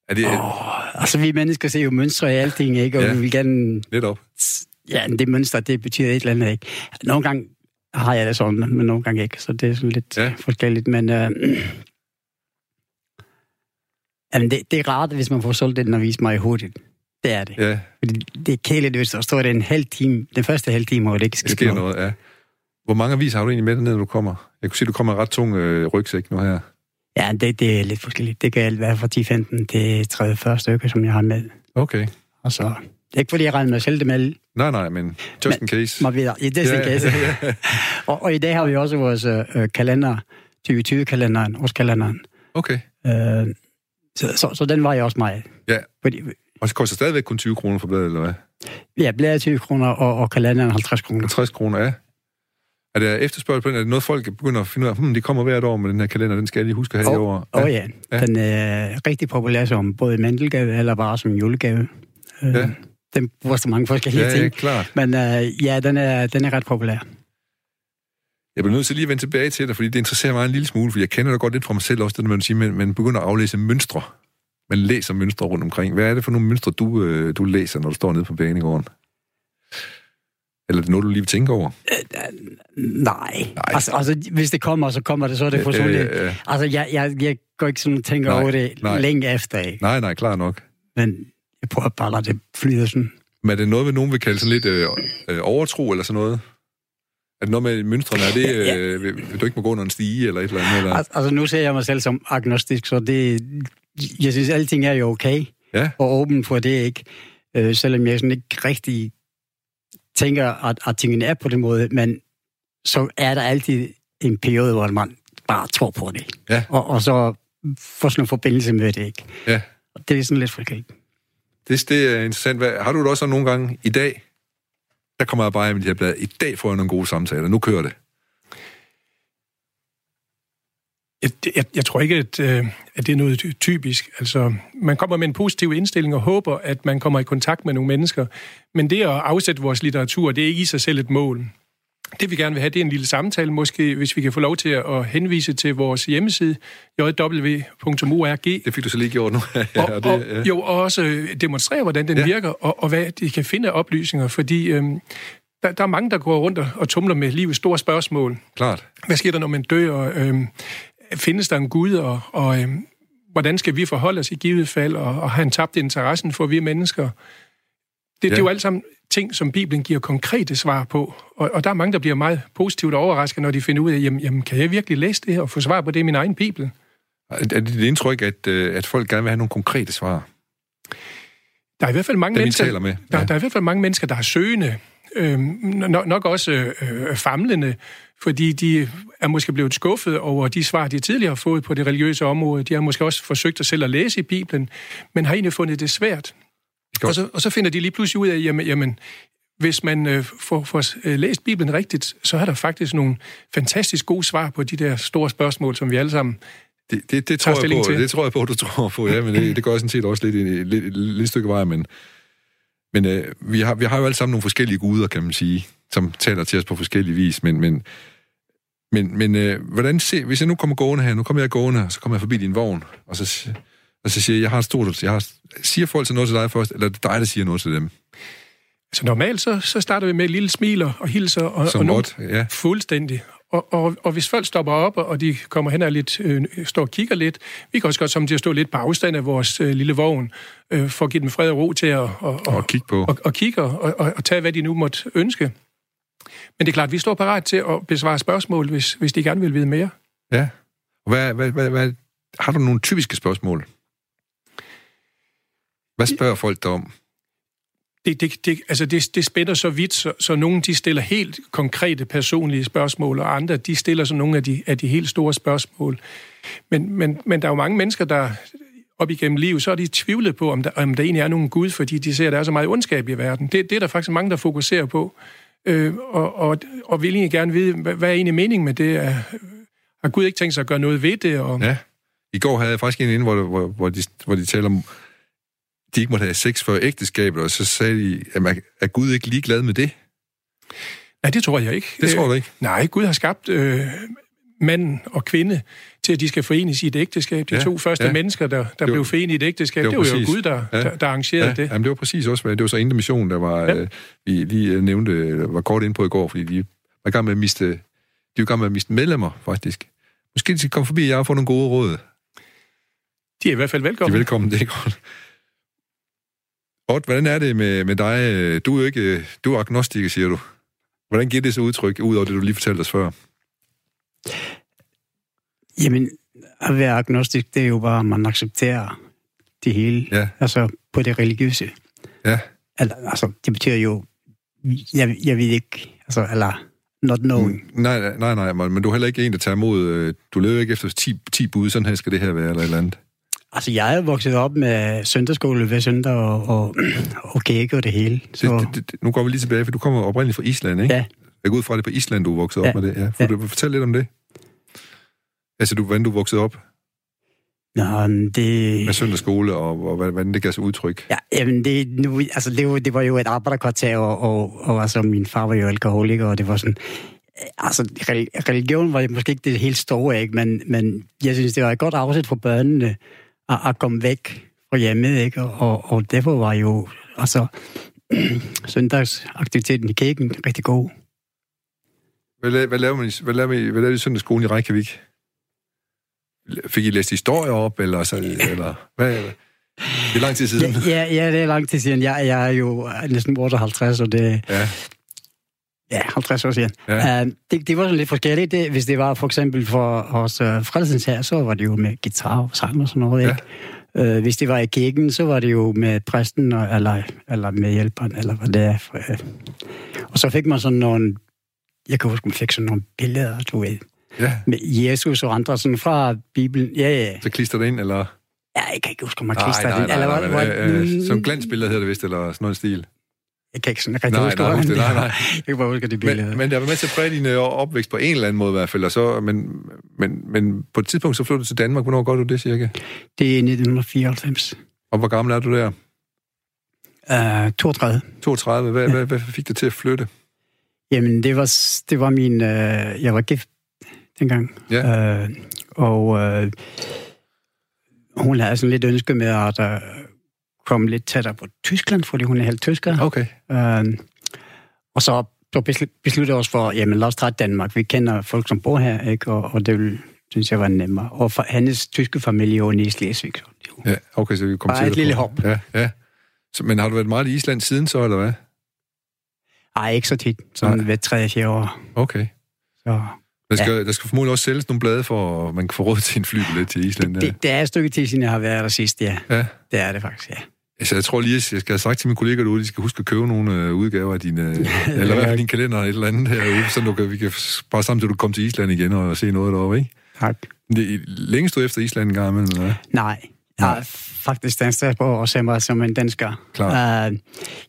er det Oh, altså, vi mennesker ser jo mønstre i alting, ikke? Og Ja. vi vil gerne... lidt op? Ja, det mønster, det betyder et eller andet, ikke? Nogle gange har jeg det sådan, men nogle gange ikke. Så det er sådan lidt Ja. forskelligt. Men øh, jamen det, det er rart, hvis man får solgt den avis meget hurtigt. Det er det. Ja, Fordi det er kedeligt, hvis der står det en halv time. Den første halv time, hvor det ikke det sker sker noget, ja. Hvor mange aviser har du egentlig med dernede, når du kommer? Jeg kunne se, du kommer en ret tung øh, rygsæk nu her. Ja, det, det er lidt forskelligt. Det kan alt være fra 10-15 til 30-40 stykker, som jeg har med. Okay. Og så, det er ikke, fordi jeg regner med at sælge dem alle. Nej, nej, men just in case. Må det Ja, ja, case. ja, ja. og, og, i dag har vi også vores øh, kalender, 2020-kalenderen, årskalenderen. Okay. Øh, så, så, så den var jeg også meget. Ja. Fordi, Og så koster stadigvæk kun 20 kroner for bladet, eller hvad? ja, bladet 20 kroner, og, og kalenderen 50 kroner. 50 kroner, ja. Er der efterspørgsel på den? Er det noget, folk begynder at finde ud af? Hmm, de kommer hvert år med den her kalender, den skal jeg lige huske at have i år. Åh oh, ja. Ja. ja, den er rigtig populær som både mandelgave eller bare som julegave. Øh, Ja. Den bruger så mange forskellige Ja, ja, ting. klart. Men øh, ja, den er, den er ret populær. Jeg bliver nødt til lige at vende tilbage til dig, fordi det interesserer mig en lille smule, for jeg kender det godt lidt fra mig selv også, det, man siger, man, man begynder at aflæse mønstre. Man læser mønstre rundt omkring. Hvad er det for nogle mønstre, du, øh, du læser, når du står nede på banegården? Eller er det noget, du lige vil tænke over? Nej. Nej. Altså, altså, hvis det kommer, så kommer det, så er det personligt. Øh, øh, Altså, jeg, jeg, jeg går ikke sådan og tænker Nej, over det nej. længe efter, ikke? nej, nej, klar nok. Men jeg prøver bare at lade det flyde sådan. Men er det noget, nogen vil kalde sådan lidt øh, øh, overtro eller sådan noget? Er det noget med mønstrene? Er det, øh, vil, vil du ikke må gå under en stige eller et eller andet? Eller? Altså, altså nu ser jeg mig selv som agnostisk, så det, jeg synes, alting er jo okay. Ja. Og åben for det, ikke? Øh, selvom jeg sådan ikke rigtig tænker, at, at tingene er på den måde, men så er der altid en periode, hvor man bare tror på det. Ja. Og, og så får sådan en forbindelse med det, ikke? Ja. Og det er sådan lidt forskelligt. Det, det er interessant. Hvad, har du det også nogle gange i dag? Der kommer jeg bare med de her blade. I dag får jeg nogle gode samtaler. Nu kører det. Jeg, jeg, jeg tror ikke, at, øh, at det er noget ty- typisk. Altså, man kommer med en positiv indstilling og håber, at man kommer i kontakt med nogle mennesker. Men det at afsætte vores litteratur, det er ikke i sig selv et mål. Det vi gerne vil have, det er en lille samtale, måske hvis vi kan få lov til at henvise til vores hjemmeside, jw.org. Det fik du så lige gjort nu. ja, og, og det, og, jo, og også demonstrere, hvordan den Ja. ja. virker, og, og hvad de kan finde af oplysninger, fordi øhm, der, der er mange, der går rundt og, og tumler med livets store spørgsmål. klart. Hvad sker der, når man dør? Øhm, findes der en Gud? Og, og øhm, hvordan skal vi forholde os i givet fald? Og, og have en tabt interessen for vi mennesker? Det, ja. det er jo alt sammen ting, som Bibelen giver konkrete svar på. Og, og der er mange, der bliver meget positivt overrasket, når de finder ud af, jamen, jamen kan jeg virkelig læse det her og få svar på det i min egen Bibel? Er det dit indtryk, at, øh, at folk gerne vil have nogle konkrete svar? Der er i hvert fald mange Dem, mennesker, taler med. Der, Ja. der er i hvert fald mange mennesker, der er søgende, øh, nok, nok også øh, famlende, fordi de er måske blevet skuffet over de svar, de tidligere har fået på det religiøse område. De har måske også forsøgt at selv at læse i Bibelen, men har egentlig fundet det svært. Godt. Og så, og så finder de lige pludselig ud af, jamen, jamen hvis man øh, får, får øh, læst Bibelen rigtigt, så er der faktisk nogle fantastisk gode svar på de der store spørgsmål, som vi alle sammen Det, det, det, tror jeg på, til. det tror jeg på, du tror på, ja, men det, det gør jeg sådan set også lidt et lidt, lidt, lidt stykke vej, men, men øh, vi, har, vi har jo alle sammen nogle forskellige guder, kan man sige, som taler til os på forskellige vis, men, men, men, men øh, hvordan se, hvis jeg nu kommer gående her, nu kommer jeg gående, og så kommer jeg forbi din vogn, og så, og så siger jeg, jeg har et stort, jeg har, siger folk så noget til dig først, eller er det dig, der siger noget til dem? Altså normalt, så, så starter vi med et lille smil og, og hilser. Og, Som og nogen- godt, ja. Fuldstændig. Og, og, og hvis folk stopper op, og de kommer hen og lidt, øh, står og kigger lidt, vi kan også godt som til at stå lidt på afstand af vores øh, lille vogn, øh, for at give dem fred og ro til at og, Og kigge på. og, og kigge og, og, og tage, hvad de nu måtte ønske. Men det er klart, vi står parat til at besvare spørgsmål, hvis, hvis de gerne vil vide mere. Ja. Hvad, hvad, hvad, hvad, har du nogle typiske spørgsmål? Hvad spørger folk dig om? det, det, det, altså det, det spænder så vidt, så, så nogle de stiller helt konkrete personlige spørgsmål, og andre de stiller så nogle af de, af de helt store spørgsmål. Men, men, men der er jo mange mennesker, der op igennem livet, så er de tvivlet på, om der, om der egentlig er nogen Gud, fordi de ser, at der er så meget ondskab i verden. Det, det er der faktisk mange, der fokuserer på, øh, og, og, og vil egentlig gerne vide, hvad, hvad er egentlig meningen med det? Er, har Gud ikke tænkt sig at gøre noget ved det? Og, Ja. I går havde jeg faktisk en inde, hvor, hvor, hvor, de, hvor de taler om, de ikke måtte have sex før ægteskabet, og så sagde de, at er Gud ikke ligeglad med det? Nej, det tror jeg ikke. Det tror du ikke? Nej, Gud har skabt øh, manden og kvinde til, at de skal forenes i et ægteskab. De Ja, to første ja. mennesker, der, der var- blev forenet i et ægteskab, det var det var jo. Gud, der, Ja. der, der arrangerede Ja, det. jamen, det var præcis også, det var så Indre Mission, der var, ja. Øh, vi lige øh, nævnte, var kort ind på i går, fordi de var i gang med at miste, de var i gang med at miste medlemmer, faktisk. Måske de skal komme forbi jer og få nogle gode råd. De er i hvert fald De er velkommen. velkommen, det er godt. Odd, hvordan er det med, med dig? Du er jo ikke, øh, du er agnostiker, siger du. Hvordan giver det sig udtryk, ud over det, du lige fortalte os før? Jamen, at være agnostisk, det er jo bare, at man accepterer det hele. Ja. Altså, på det religiøse. Ja. Eller, altså, det betyder jo, jeg, jeg ved ikke, altså, eller not knowing. Mm, Nej, nej, nej, nej, men du er heller ikke en, der tager imod... øh, Du lever ikke efter 10, 10 bud, sådan her skal det her være, eller et eller andet. Altså, jeg er vokset op med søndagsskole hver søndag og, og, og kage og det hele. Så, Det, det, det, nu går vi lige tilbage, for du kommer oprindeligt fra Island, ikke? Ja. Jeg går ud fra, det på Island, du er vokset op Ja. med det. Ja. Får Ja. du fortælle lidt om det? Altså, du, hvordan du voksede op Nå, det... med søndagsskole, og, og hvordan det gav sig udtryk. Ja, jamen det, nu, altså det, var, det var jo et arbejderkvarter, og, og, og altså min far var jo alkoholiker, og det var sådan... Altså, rel- religion var måske ikke det helt store, ikke? Men, men jeg synes, det var et godt afsæt for børnene at, at komme væk fra hjemmet, ikke? Og, og, og derfor var jo, altså, søndagsaktiviteten i kirken rigtig god. Hvad, la- hvad laver man i, hvad laver man i, hvad laver i søndagsskolen i Reykjavik? Fik I læst historier op, eller, så, eller hvad, Det er lang tid siden. Ja, ja, det er lang tid siden. Jeg, jeg er jo næsten 58, og det Ja. ja, 50 år siden. Ja. Uh, det, det var sådan lidt forskelligt. Det, hvis det var for eksempel for os uh, frelsens her, så var det jo med guitar og sang og sådan noget. Ja. Ikke? Uh, hvis det var i kirken, så var det jo med præsten, og, eller, eller med hjælperen, eller hvad det er. Uh, og så fik man sådan nogle, jeg kan huske, man fik sådan nogle billeder, du ved, ja. med Jesus og andre sådan fra Bibelen. Ja, ja. Så klister det ind, eller? Ja, jeg kan ikke huske, om man Nej, klister nej, det. nej, Eller, nej, nej, nej, øh, Som glansbilleder hedder det vist, eller sådan noget stil. Jeg kan ikke sådan rigtig Nej, huske, nej, det, det nej, nej. Jeg kan bare huske det billede. Men, men det har været med til at præge din øh, opvækst på en eller anden måde i hvert fald, og så, men, men, men på et tidspunkt så flyttede du til Danmark. Hvornår gør du det cirka? Det er 1994. Og hvor gammel er du der? Uh, 32. 32. Hvad, hvad, hvad fik dig til at flytte? Jamen, det var, det var min... Uh, jeg var gift dengang. Ja. Uh, og uh, hun havde sådan lidt ønske med at uh, komme lidt tættere på Tyskland, fordi hun er helt tysker. Okay. Uh, og så, så besl- besluttede jeg os for, jamen lad os tage Danmark. Vi kender folk, som bor her, ikke? Og, og det ville, synes jeg var nemmere. Og for hendes tyske familie jo i Slesvig. Ja, okay, så vi kommer Bare til et lille hop. Ja, ja. Så, men har du været meget i Island siden så, eller hvad? Ej, ikke så tit. Sådan Nej. ved 3-4 år. Okay. Så Der skal, ja. der skal formodentlig også sælges nogle blade, for at man kan få råd til en flybillet til Island. Ja. det, det er et stykke tid, siden jeg har været der sidst, ja. ja. Det er det faktisk, ja. Altså, jeg tror lige, at jeg skal have sagt til mine kolleger derude, at de skal huske at købe nogle øh, udgaver af dine, eller i hvert fald din kalender eller et eller andet herude, så du kan, vi kan bare samtidig du kommer til Island igen og se noget derovre, ikke? Tak. Det, længe stod efter Island en gang imellem, eller? Nej, jeg er faktisk dansk statsborger og ser mig som en dansker. Klart. Uh,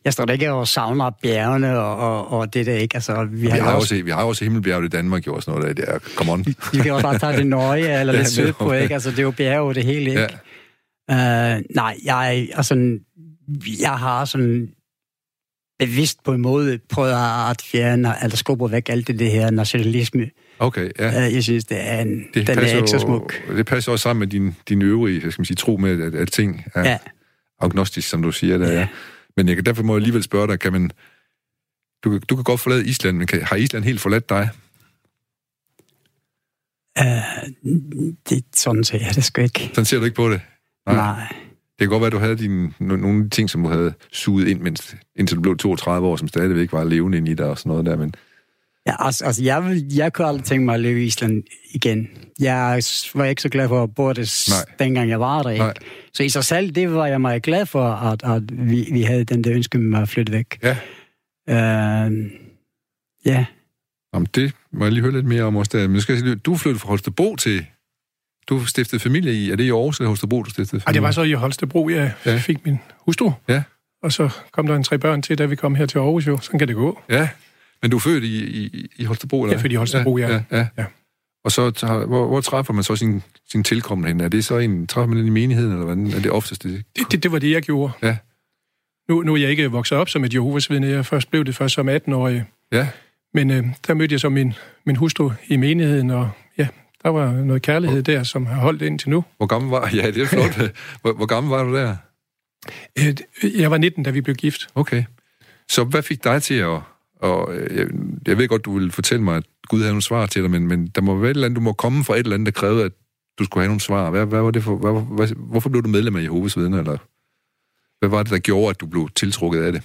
jeg står da ikke og savner bjergene og, og, og det der ikke. Altså, vi, Vi har, har, jo også, vi har også Himmelbjerget i Danmark, jo, og sådan noget der. der. Come on. vi kan også bare tage det nøje eller lidt sydpå, jo- ikke? Altså, det er jo bjerge det hele, ikke? Ja. Uh, nej, jeg, altså, jeg har sådan bevidst på en måde prøvet at fjerne, eller skubbe væk alt det, det her nationalisme. Okay, ja. Jeg synes, det er, en, Det den er ikke så smuk. Det passer også sammen med din, din øvrige, skal man sige, tro med, at, at ting er ja. Agnostisk, som du siger. Der, ja. Ja. Men jeg, kan- derfor må jeg alligevel spørge dig, kan man... Du, du kan godt forlade Island, men kan, har Island helt forladt dig? Uh, det, sådan ser jeg det sgu ikke. Sådan ser du ikke på det? Nej. Nej. Det kan godt være, at du havde dine, no, nogle af de ting, som du havde suget ind, mens, indtil du blev 32 år, som stadigvæk var levende ind i dig og sådan noget der, men Ja, altså, altså jeg, vil, jeg kunne aldrig tænke mig at leve i Island igen. Jeg var ikke så glad for at bo det, Nej. dengang jeg var der. Ikke? Nej. Så i sig selv, det var jeg meget glad for, at, at vi, vi havde den der ønske med at flytte væk. ja, Uh, ja, Jamen, det må jeg lige høre lidt mere om også der. Men skal jeg sige, du flyttede fra Holstebro til... Du stiftede familie i... Er det i Aarhus eller Holstebro, du stiftede familie? det var så i Holstebro, jeg Ja. ja. fik min hustru. Ja. Og så kom der en tre børn til, da vi kom her til Aarhus jo. Sådan kan det gå. Ja, men du er født i, i, i Holstebro, eller Jeg er født i Holstebro, ja. ja, ja. Ja. Og så, tager- hvor, hvor træffer man så sin, sin tilkommende hen? Er det så en... Træffer man den i menigheden, eller hvordan er det oftest det? Det, det, det var det, jeg gjorde. Ja. Nu, nu er jeg ikke vokset op som et Jehovas vidne. Jeg først blev det først som 18-årig. Ja, Men øh, der mødte jeg så min, min hustru i menigheden, og ja, der var noget kærlighed der, som har holdt indtil nu. hvor gammel var... Ja, det er flot. hvor, hvor gammel var du der? Øh, Jeg var 19, da vi blev gift. Okay. Så hvad fik dig til at... Og, øh, jeg, jeg ved godt, du vil fortælle mig, at Gud havde nogle svar til dig, men, men der må være et eller andet, du må komme fra et eller andet, der krævede, at du skulle have nogle svar. Hvad, hvad var det for, hvad, hvad, hvorfor blev du medlem af Jehovas vidner, eller hvad var det, der gjorde, at du blev tiltrukket af det?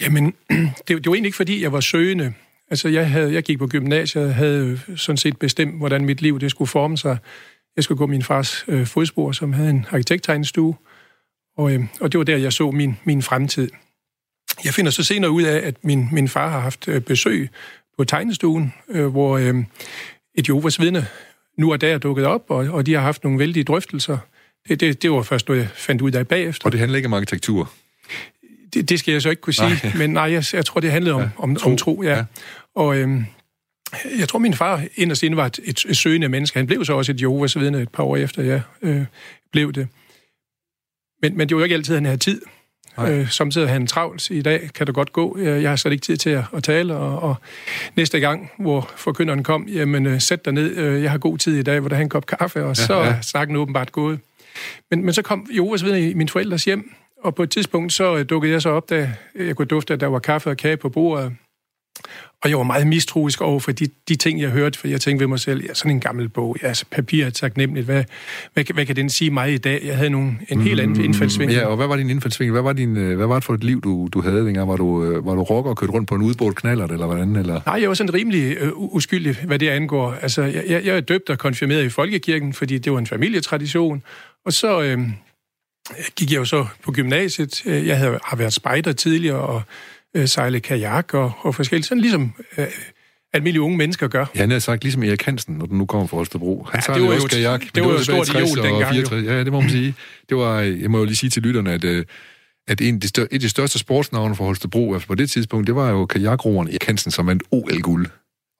Jamen, det, det var egentlig ikke, fordi jeg var søgende. Altså, jeg, havde, jeg gik på gymnasiet og havde sådan set bestemt, hvordan mit liv det skulle forme sig. Jeg skulle gå min fars øh, fodspor, som havde en arkitekttegnestue, og, øh, og det var der, jeg så min, min fremtid. Jeg finder så senere ud af, at min, min far har haft øh, besøg på tegnestuen, øh, hvor øh, et Jehovas vidne nu og der er dukket op, og, og de har haft nogle vældige drøftelser. Det, det, det var først noget, jeg fandt ud af bagefter. Og det handler ikke om arkitektur. Det, det skal jeg så ikke kunne sige, Nej. men nej, jeg, jeg tror, det handlede om, Ja, ja, om, tro. om tro. Ja. Ja. ja. Og øhm, jeg tror, min far inderst inde var et, et, et søgende menneske. Han blev så også et Jehovas vidne et par år efter, jeg øh, blev det. Men, men det var jo ikke altid, han havde tid. Øh, samtidig havde han travlt. I dag kan det godt gå. Jeg, har slet ikke tid til at, at tale. Og, og næste gang, hvor forkynderen kom, jamen øh, sæt dig ned. Øh, jeg har god tid i dag, hvor der er en kop kaffe, og så ja. snakken åbenbart gået. Men, men så kom Jehovas vidne i mine forældres hjem, og på et tidspunkt så øh, dukkede jeg så op, da jeg kunne dufte, at der var kaffe og kage på bordet. Og jeg var meget mistroisk over for de, de ting, jeg hørte, for jeg tænkte ved mig selv, ja, sådan en gammel bog, ja, altså papir er taknemmeligt, hvad, hvad, hvad kan den sige mig i dag? Jeg havde nogle, en helt anden indfaldsvinkel. Ja, og hvad var din indfaldsvinkel? Hvad var, din, øh, hvad var det for et liv, du, du havde dengang? Var du, øh, var du rocker og kørte rundt på en udbådt knallert, eller hvordan? Eller? Nej, jeg var sådan rimelig øh, uskyldig, hvad det angår. Altså, jeg, jeg, jeg er døbt og konfirmeret i folkekirken, fordi det var en familietradition. Og så øh, gik jeg jo så på gymnasiet. Jeg havde, har været spejder tidligere, og øh, sejle kajak og, og forskelligt. Sådan ligesom øh, almindelige unge mennesker gør. Ja, han har sagt ligesom Erik Hansen, når du nu kommer fra Holstebro. Han ja, det var jo også kajak. Det, det var jo stort idiot dengang. 64. Ja, det må man sige. Det var, jeg må jo lige sige til lytterne, at, øh, at en, et af de største sportsnavne for Holstebro altså på det tidspunkt, det var jo kajakroeren Erik Hansen, som vandt OL-guld.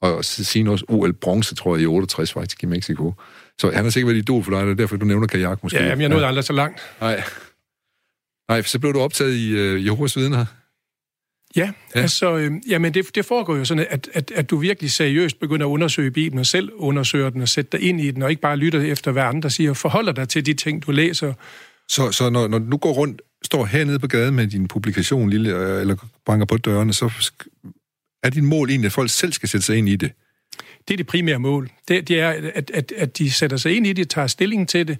Og siden også OL-bronze, tror jeg, i 68 faktisk i Mexico. Så han har sikkert været idol for dig, det er derfor, du nævner kajak måske. Ja, men jeg nåede ja. aldrig så langt. Nej. Nej, så blev du optaget i uh, Jehovas vidner. Ja, ja. altså, øh, jamen det, det foregår jo sådan, at, at, at du virkelig seriøst begynder at undersøge Bibelen, og selv undersøger den, og sætter dig ind i den, og ikke bare lytter efter, hvad andre siger, og forholder dig til de ting, du læser. Så, så når, når du går rundt, står hernede på gaden med din publikation, lille, øh, eller banker på dørene, så er dit mål egentlig, at folk selv skal sætte sig ind i det? Det er det primære mål. Det, det er, at, at, at de sætter sig ind i det, tager stilling til det,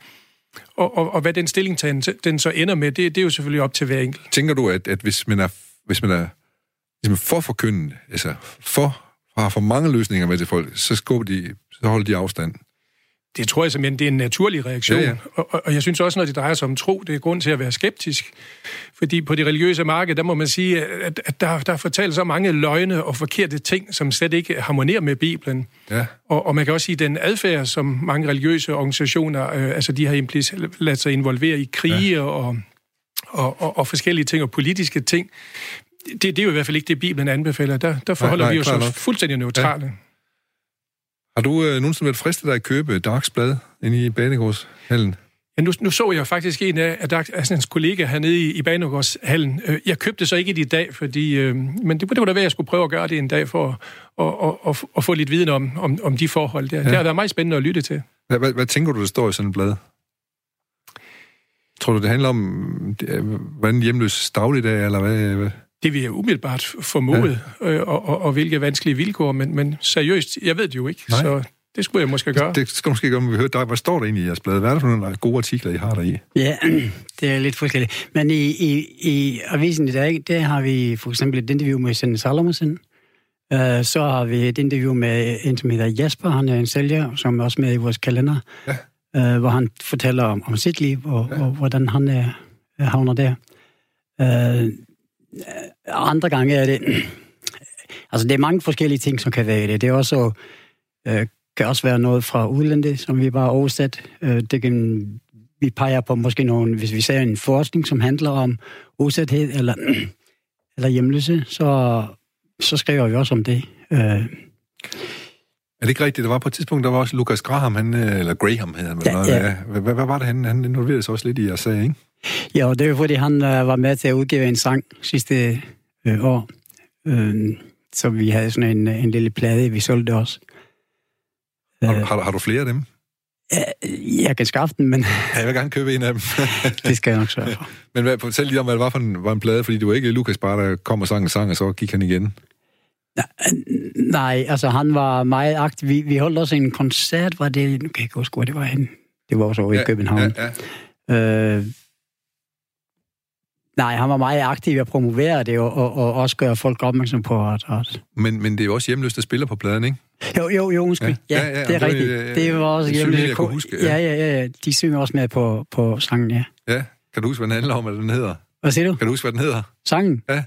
og, og, og hvad den stilling den så ender med, det, det er jo selvfølgelig op til hver enkelt. Tænker du, at, at hvis man er, hvis man er ligesom for forkyndende, altså for, har for mange løsninger med til folk, så skubber de, så holder de afstand. Det tror jeg simpelthen, det er en naturlig reaktion. Ja, ja. Og, og jeg synes også, når det drejer sig om tro, det er grund til at være skeptisk. Fordi på det religiøse marked, der må man sige, at, at der, der er fortalt så mange løgne og forkerte ting, som slet ikke harmonerer med Bibelen. Ja. Og, og man kan også sige, at den adfærd, som mange religiøse organisationer, øh, altså de har ladet sig involvere i krige ja. og, og, og, og forskellige ting, og politiske ting, det, det er jo i hvert fald ikke det, Bibelen anbefaler. Der, der forholder nej, nej, vi os fuldstændig neutrale. Ja. Har du øh, nogensinde været fristet af at købe Darks blad inde i Banegårdshallen? Ja, nu, nu så jeg faktisk en af, af Darks kollega hernede i, i Banegårdshallen. Øh, jeg købte det så ikke i dag, fordi, øh, men det, det var da værd, at jeg skulle prøve at gøre det en dag for at, at, at, at få lidt viden om, om, om de forhold der. Ja. Det har været meget spændende at lytte til. Hvad, hvad, hvad tænker du, der står i sådan et blad? Tror du, det handler om, hvordan hjemløs dagligdag, eller hvad? Det vi har umiddelbart formået, ja. øh, og, og, og hvilke vanskelige vilkår, men, men seriøst, jeg ved det jo ikke, Nej. så det skulle jeg måske gøre. Det, det skal måske gøre, om vi hører dig. Hvad står der egentlig i jeres blad? Hvad er det for nogle gode artikler, I har der i? Ja, det er lidt forskelligt. Men i, i, i avisen i dag, der har vi for eksempel et interview med Sende Salomonsen. Uh, så har vi et interview med en, som hedder Jasper. Han er en sælger, som er også med i vores kalender. Ja. Uh, hvor han fortæller om, om sit liv, og, ja. og hvordan han er, havner der. Uh, andre gange er det... Altså, det er mange forskellige ting, som kan være i det. Det er også, øh, kan også være noget fra udlandet, som vi bare oversat. Øh, det kan, vi peger på måske nogle, hvis vi ser en forskning, som handler om udsathed eller, eller hjemløse, så, så skriver vi også om det. Øh, er det ikke rigtigt? Der var på et tidspunkt, der var også Lucas Graham, han, øh, eller Graham hedder han. Ja, ja. Hvad, hvad, var det, han, han involverede sig også lidt i, jeg sagde, ikke? Ja, det er fordi, han øh, var med til at udgive en sang sidste øh, år. Øh, så vi havde sådan en, en lille plade, vi solgte også. Har, har, har du flere af dem? Jeg kan skaffe den, men... Ja, jeg vil gerne købe en af dem. det skal jeg nok sørge for. Men hvad, fortæl lige om, hvad det var for en, var en plade, fordi det var ikke Lukas bare, der kom og sang en sang, og så gik han igen. Nej, altså han var meget aktiv. Vi, vi holdt også en koncert, var det... Nu kan jeg ikke huske, hvor det var hen. Det var også over ja, i København. Ja, ja. Øh, Nej, han var meget aktiv i at promovere det, og, og, og også gøre folk opmærksom på, at... at... Men, men det er jo også hjemløst, der spiller på pladen, ikke? Jo, jo, jo, undskyld. Ja, ja, ja, ja det er rigtigt. Det, det var også hjemløst. Jeg huske, ja. ja, ja, ja, ja. De synger også med på, på sangen, ja. Ja, kan du huske, hvad den handler om, eller den hedder? Hvad siger du? Kan du huske, hvad den hedder? Sangen? Ja.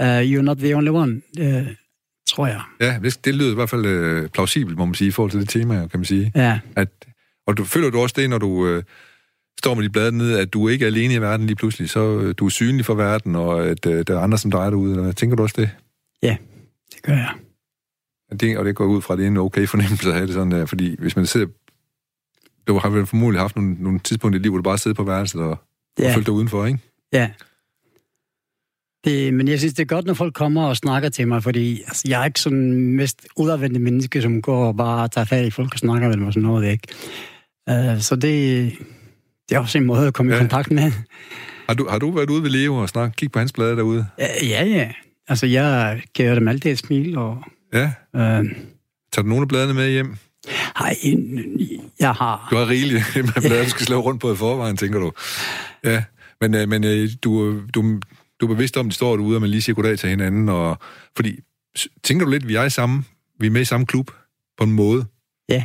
Uh, You're not the only one, uh, tror jeg. Ja, det lyder i hvert fald uh, plausibelt, må man sige, i forhold til det tema, kan man sige. Ja. At, og du føler du også det, når du... Uh, står med de blade ned, at du ikke er alene i verden lige pludselig, så øh, du er synlig for verden, og at øh, der er andre, som dig derude. Tænker du også det? Ja, det gør jeg. Det, og det går ud fra, at det er en okay fornemmelse at have det sådan der, fordi hvis man sidder... Du har vel formodentlig haft nogle, nogle tidspunkter i livet, hvor du bare sidder på værelset og, ja. og følger dig udenfor, ikke? Ja. Det, men jeg synes, det er godt, når folk kommer og snakker til mig, fordi altså, jeg er ikke sådan mest udadvendte menneske, som går og bare tager fat i folk og snakker med dem og sådan noget, ikke? Uh, så det, det er også en måde at komme ja. i kontakt med. Har du, har du været ude ved Leo og snakke, kigge på hans blade derude? Ja, ja. altså, jeg giver dem altid et smil, og... Ja. Øh, Tager du nogle af bladene med hjem? ej, jeg har... Du har rigeligt med blade, du skal slå rundt på i forvejen, tænker du. Ja, men, øh, men øh, du, du, du er bevidst om, at de står derude, og man lige siger goddag til hinanden, og, fordi, tænker du lidt, vi er i samme, vi er med i samme klub, på en måde, Ja.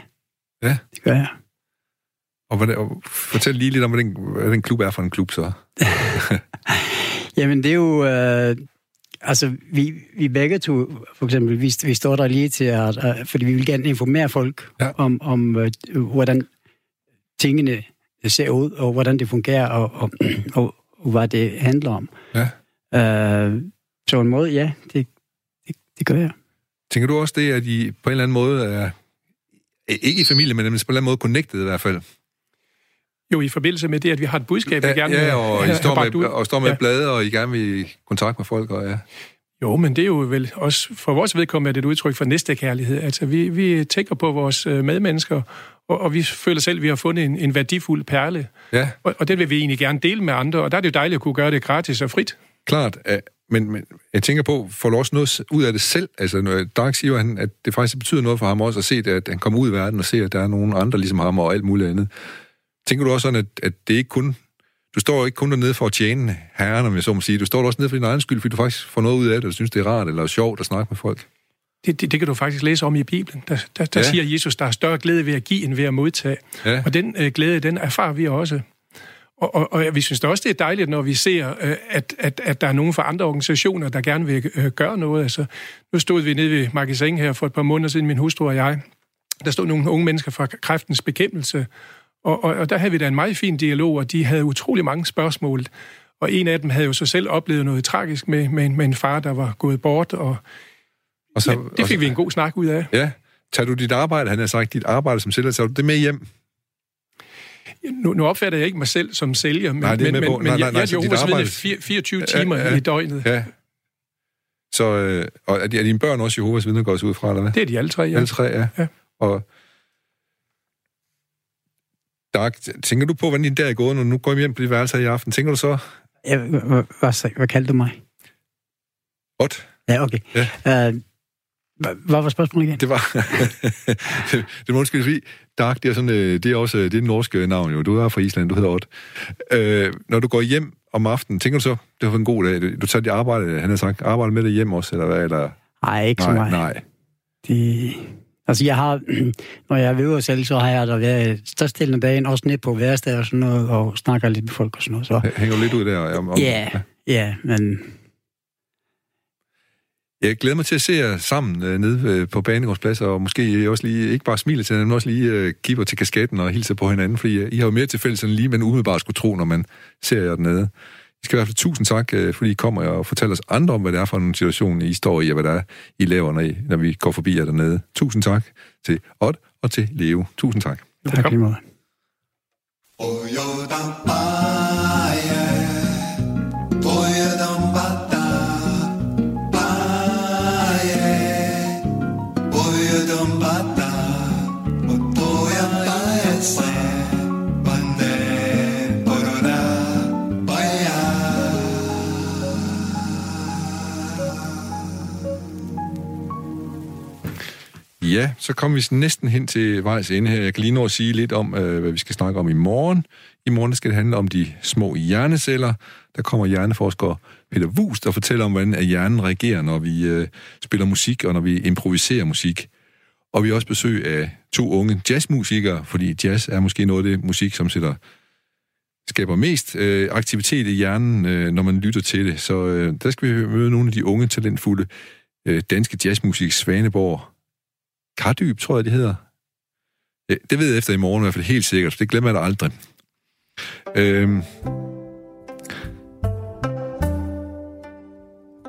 Ja. Det gør jeg. Og, hvad, og fortæl lige lidt om, hvad den, hvad den klub er for en klub, så. Jamen, det er jo... Øh, altså, vi, vi begge to, for eksempel, vi, vi står der lige til at... Øh, fordi vi vil gerne informere folk ja. om, om øh, hvordan tingene ser ud, og hvordan det fungerer, og, og, og, og hvad det handler om. Ja. Øh, så en måde, ja, det, det, det gør jeg. Tænker du også det, at I på en eller anden måde er, ikke i familie, men på en eller anden måde connected i hvert fald? Jo, i forbindelse med det, at vi har et budskab, vi Ja, gerne vil ja og I have- står have med, ud. og står med Ja. blade, og I gerne vil i kontakt med folk, og ja. Jo, men det er jo vel også for vores vedkommende er det et udtryk for næste kærlighed. Altså, vi, vi tænker på vores øh, medmennesker, og, og vi føler selv, at vi har fundet en, en værdifuld perle. Ja, Og, og den vil vi egentlig gerne dele med andre, og der er det jo dejligt at kunne gøre det gratis og frit. klart. Men, men jeg tænker på, får du også noget ud af det selv? Altså, Dark siger, han, at det faktisk betyder noget for ham også at se, det, at han kommer ud i verden og ser, at der er nogen andre ligesom ham og alt muligt andet. Tænker du også sådan, at, at det ikke kun... Du står ikke kun dernede for at tjene herren, om jeg så må sige. Du står også nede for din egen skyld, fordi du faktisk får noget ud af det, og synes, det er rart eller sjovt at snakke med folk. Det, det, det kan du faktisk læse om i Bibelen. Der, der, der ja. siger Jesus, der er større glæde ved at give, end ved at modtage. Ja. Og den øh, glæde, den erfarer vi også. Og, og, og vi synes da også, det er dejligt, når vi ser, øh, at, at, at der er nogen fra andre organisationer, der gerne vil øh, gøre noget. Altså, nu stod vi nede ved magasin her for et par måneder siden, min hustru og jeg. Der stod nogle unge mennesker fra kræftens bekæmpelse, og, og, og der havde vi da en meget fin dialog, og de havde utrolig mange spørgsmål. Og en af dem havde jo så selv oplevet noget tragisk med, med, en- med en far, der var gået bort, og Og så, ja, det fik og, vi en god snak ud af. Ja. Tager du dit arbejde, han har sagt, dit arbejde som sælger, tager du det med hjem? Nu, nu opfatter jeg ikke mig selv som sælger, men, Nej, det er men, på. men, Nej, men nej, jeg, jeg er så arbejde- fire- 24 Ja, timer ja. i døgnet. Ja. Så, øh, og er, de, er dine børn også Jehovas vidner, går ud fra, eller hvad? Det er de alle tre, ja. Alle tre, ja. Ja. Og Dag, tænker du på, hvordan din dag er gået, når nu går hjem på dit værelse i aften? Tænker du så, Ja, hvad, hvad, hvad, kaldte du mig? godt, Ja, okay. Ja. Øh, hvad, var spørgsmålet igen? det var... det, må undskylde, fordi Dag, det er, sådan, øh, det er også det er norske navn, jo. Du er fra Island, du hedder Ott. Øh, når du går hjem om aftenen, tænker du så, det var en god dag, du, tager dit arbejde, han har sagt, arbejde med det hjem også, eller hvad? Eller, Nej, ikke så nej, meget. nej. Det, altså, jeg har, når jeg er ved at selv, så har jeg da været størstedelen af dagen også ned på værksted og sådan noget, og snakker lidt med folk og sådan noget. Så Hænger lidt ud der? Om, om, ja, ja, men Jeg glæder mig til at se jer sammen øh, nede øh, på Banegårdsplads, og måske også lige, ikke bare smile til hinanden, men også lige øh, kigge til kasketten og hilse på hinanden, fordi øh, I har jo mere til fælles, end lige man umiddelbart skulle tro, når man ser jer dernede. I skal i hvert fald tusind tak, øh, fordi I kommer og fortæller os andre om, hvad det er for en situation, I står i, og hvad det er, I laver, når, I, når vi går forbi jer dernede. Tusind tak til Odd og til Leo. Tusind tak. tak lige måde. Ja, så kommer vi næsten hen til vejs ende her. Jeg kan lige nå at sige lidt om, øh, hvad vi skal snakke om i morgen. I morgen skal det handle om de små hjerneceller. Der kommer hjerneforsker Peter Wus, og fortæller om, hvordan hjernen reagerer, når vi øh, spiller musik og når vi improviserer musik. Og vi har også besøg af to unge jazzmusikere, fordi jazz er måske noget af det musik, som sætter, skaber mest øh, aktivitet i hjernen, øh, når man lytter til det. Så øh, der skal vi møde nogle af de unge, talentfulde øh, danske jazzmusik, Svaneborg, Kardyb, tror jeg, det hedder. Ja, det ved jeg efter i morgen i hvert fald helt sikkert. Det glemmer jeg da aldrig. Øhm.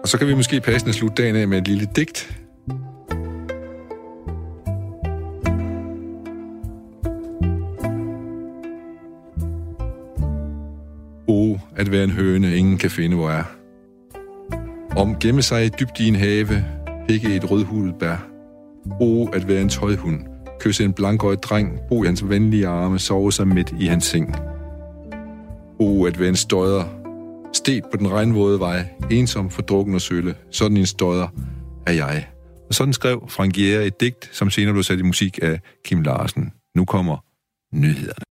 Og så kan vi måske passende slutte dagen af med et lille digt. O, at være en høne, ingen kan finde, hvor er. Om gemme sig dybt i en have, pikke et rødhulet bær. O, at være en tøjhund, kysse en blankøjet dreng, bo i hans venlige arme, sove sig midt i hans seng. O, at være en støder, Sted på den regnvåde vej, ensom, fordrukken og sølle. Sådan en støder er jeg. Og sådan skrev Frank Jæger et digt, som senere blev sat i musik af Kim Larsen. Nu kommer nyhederne.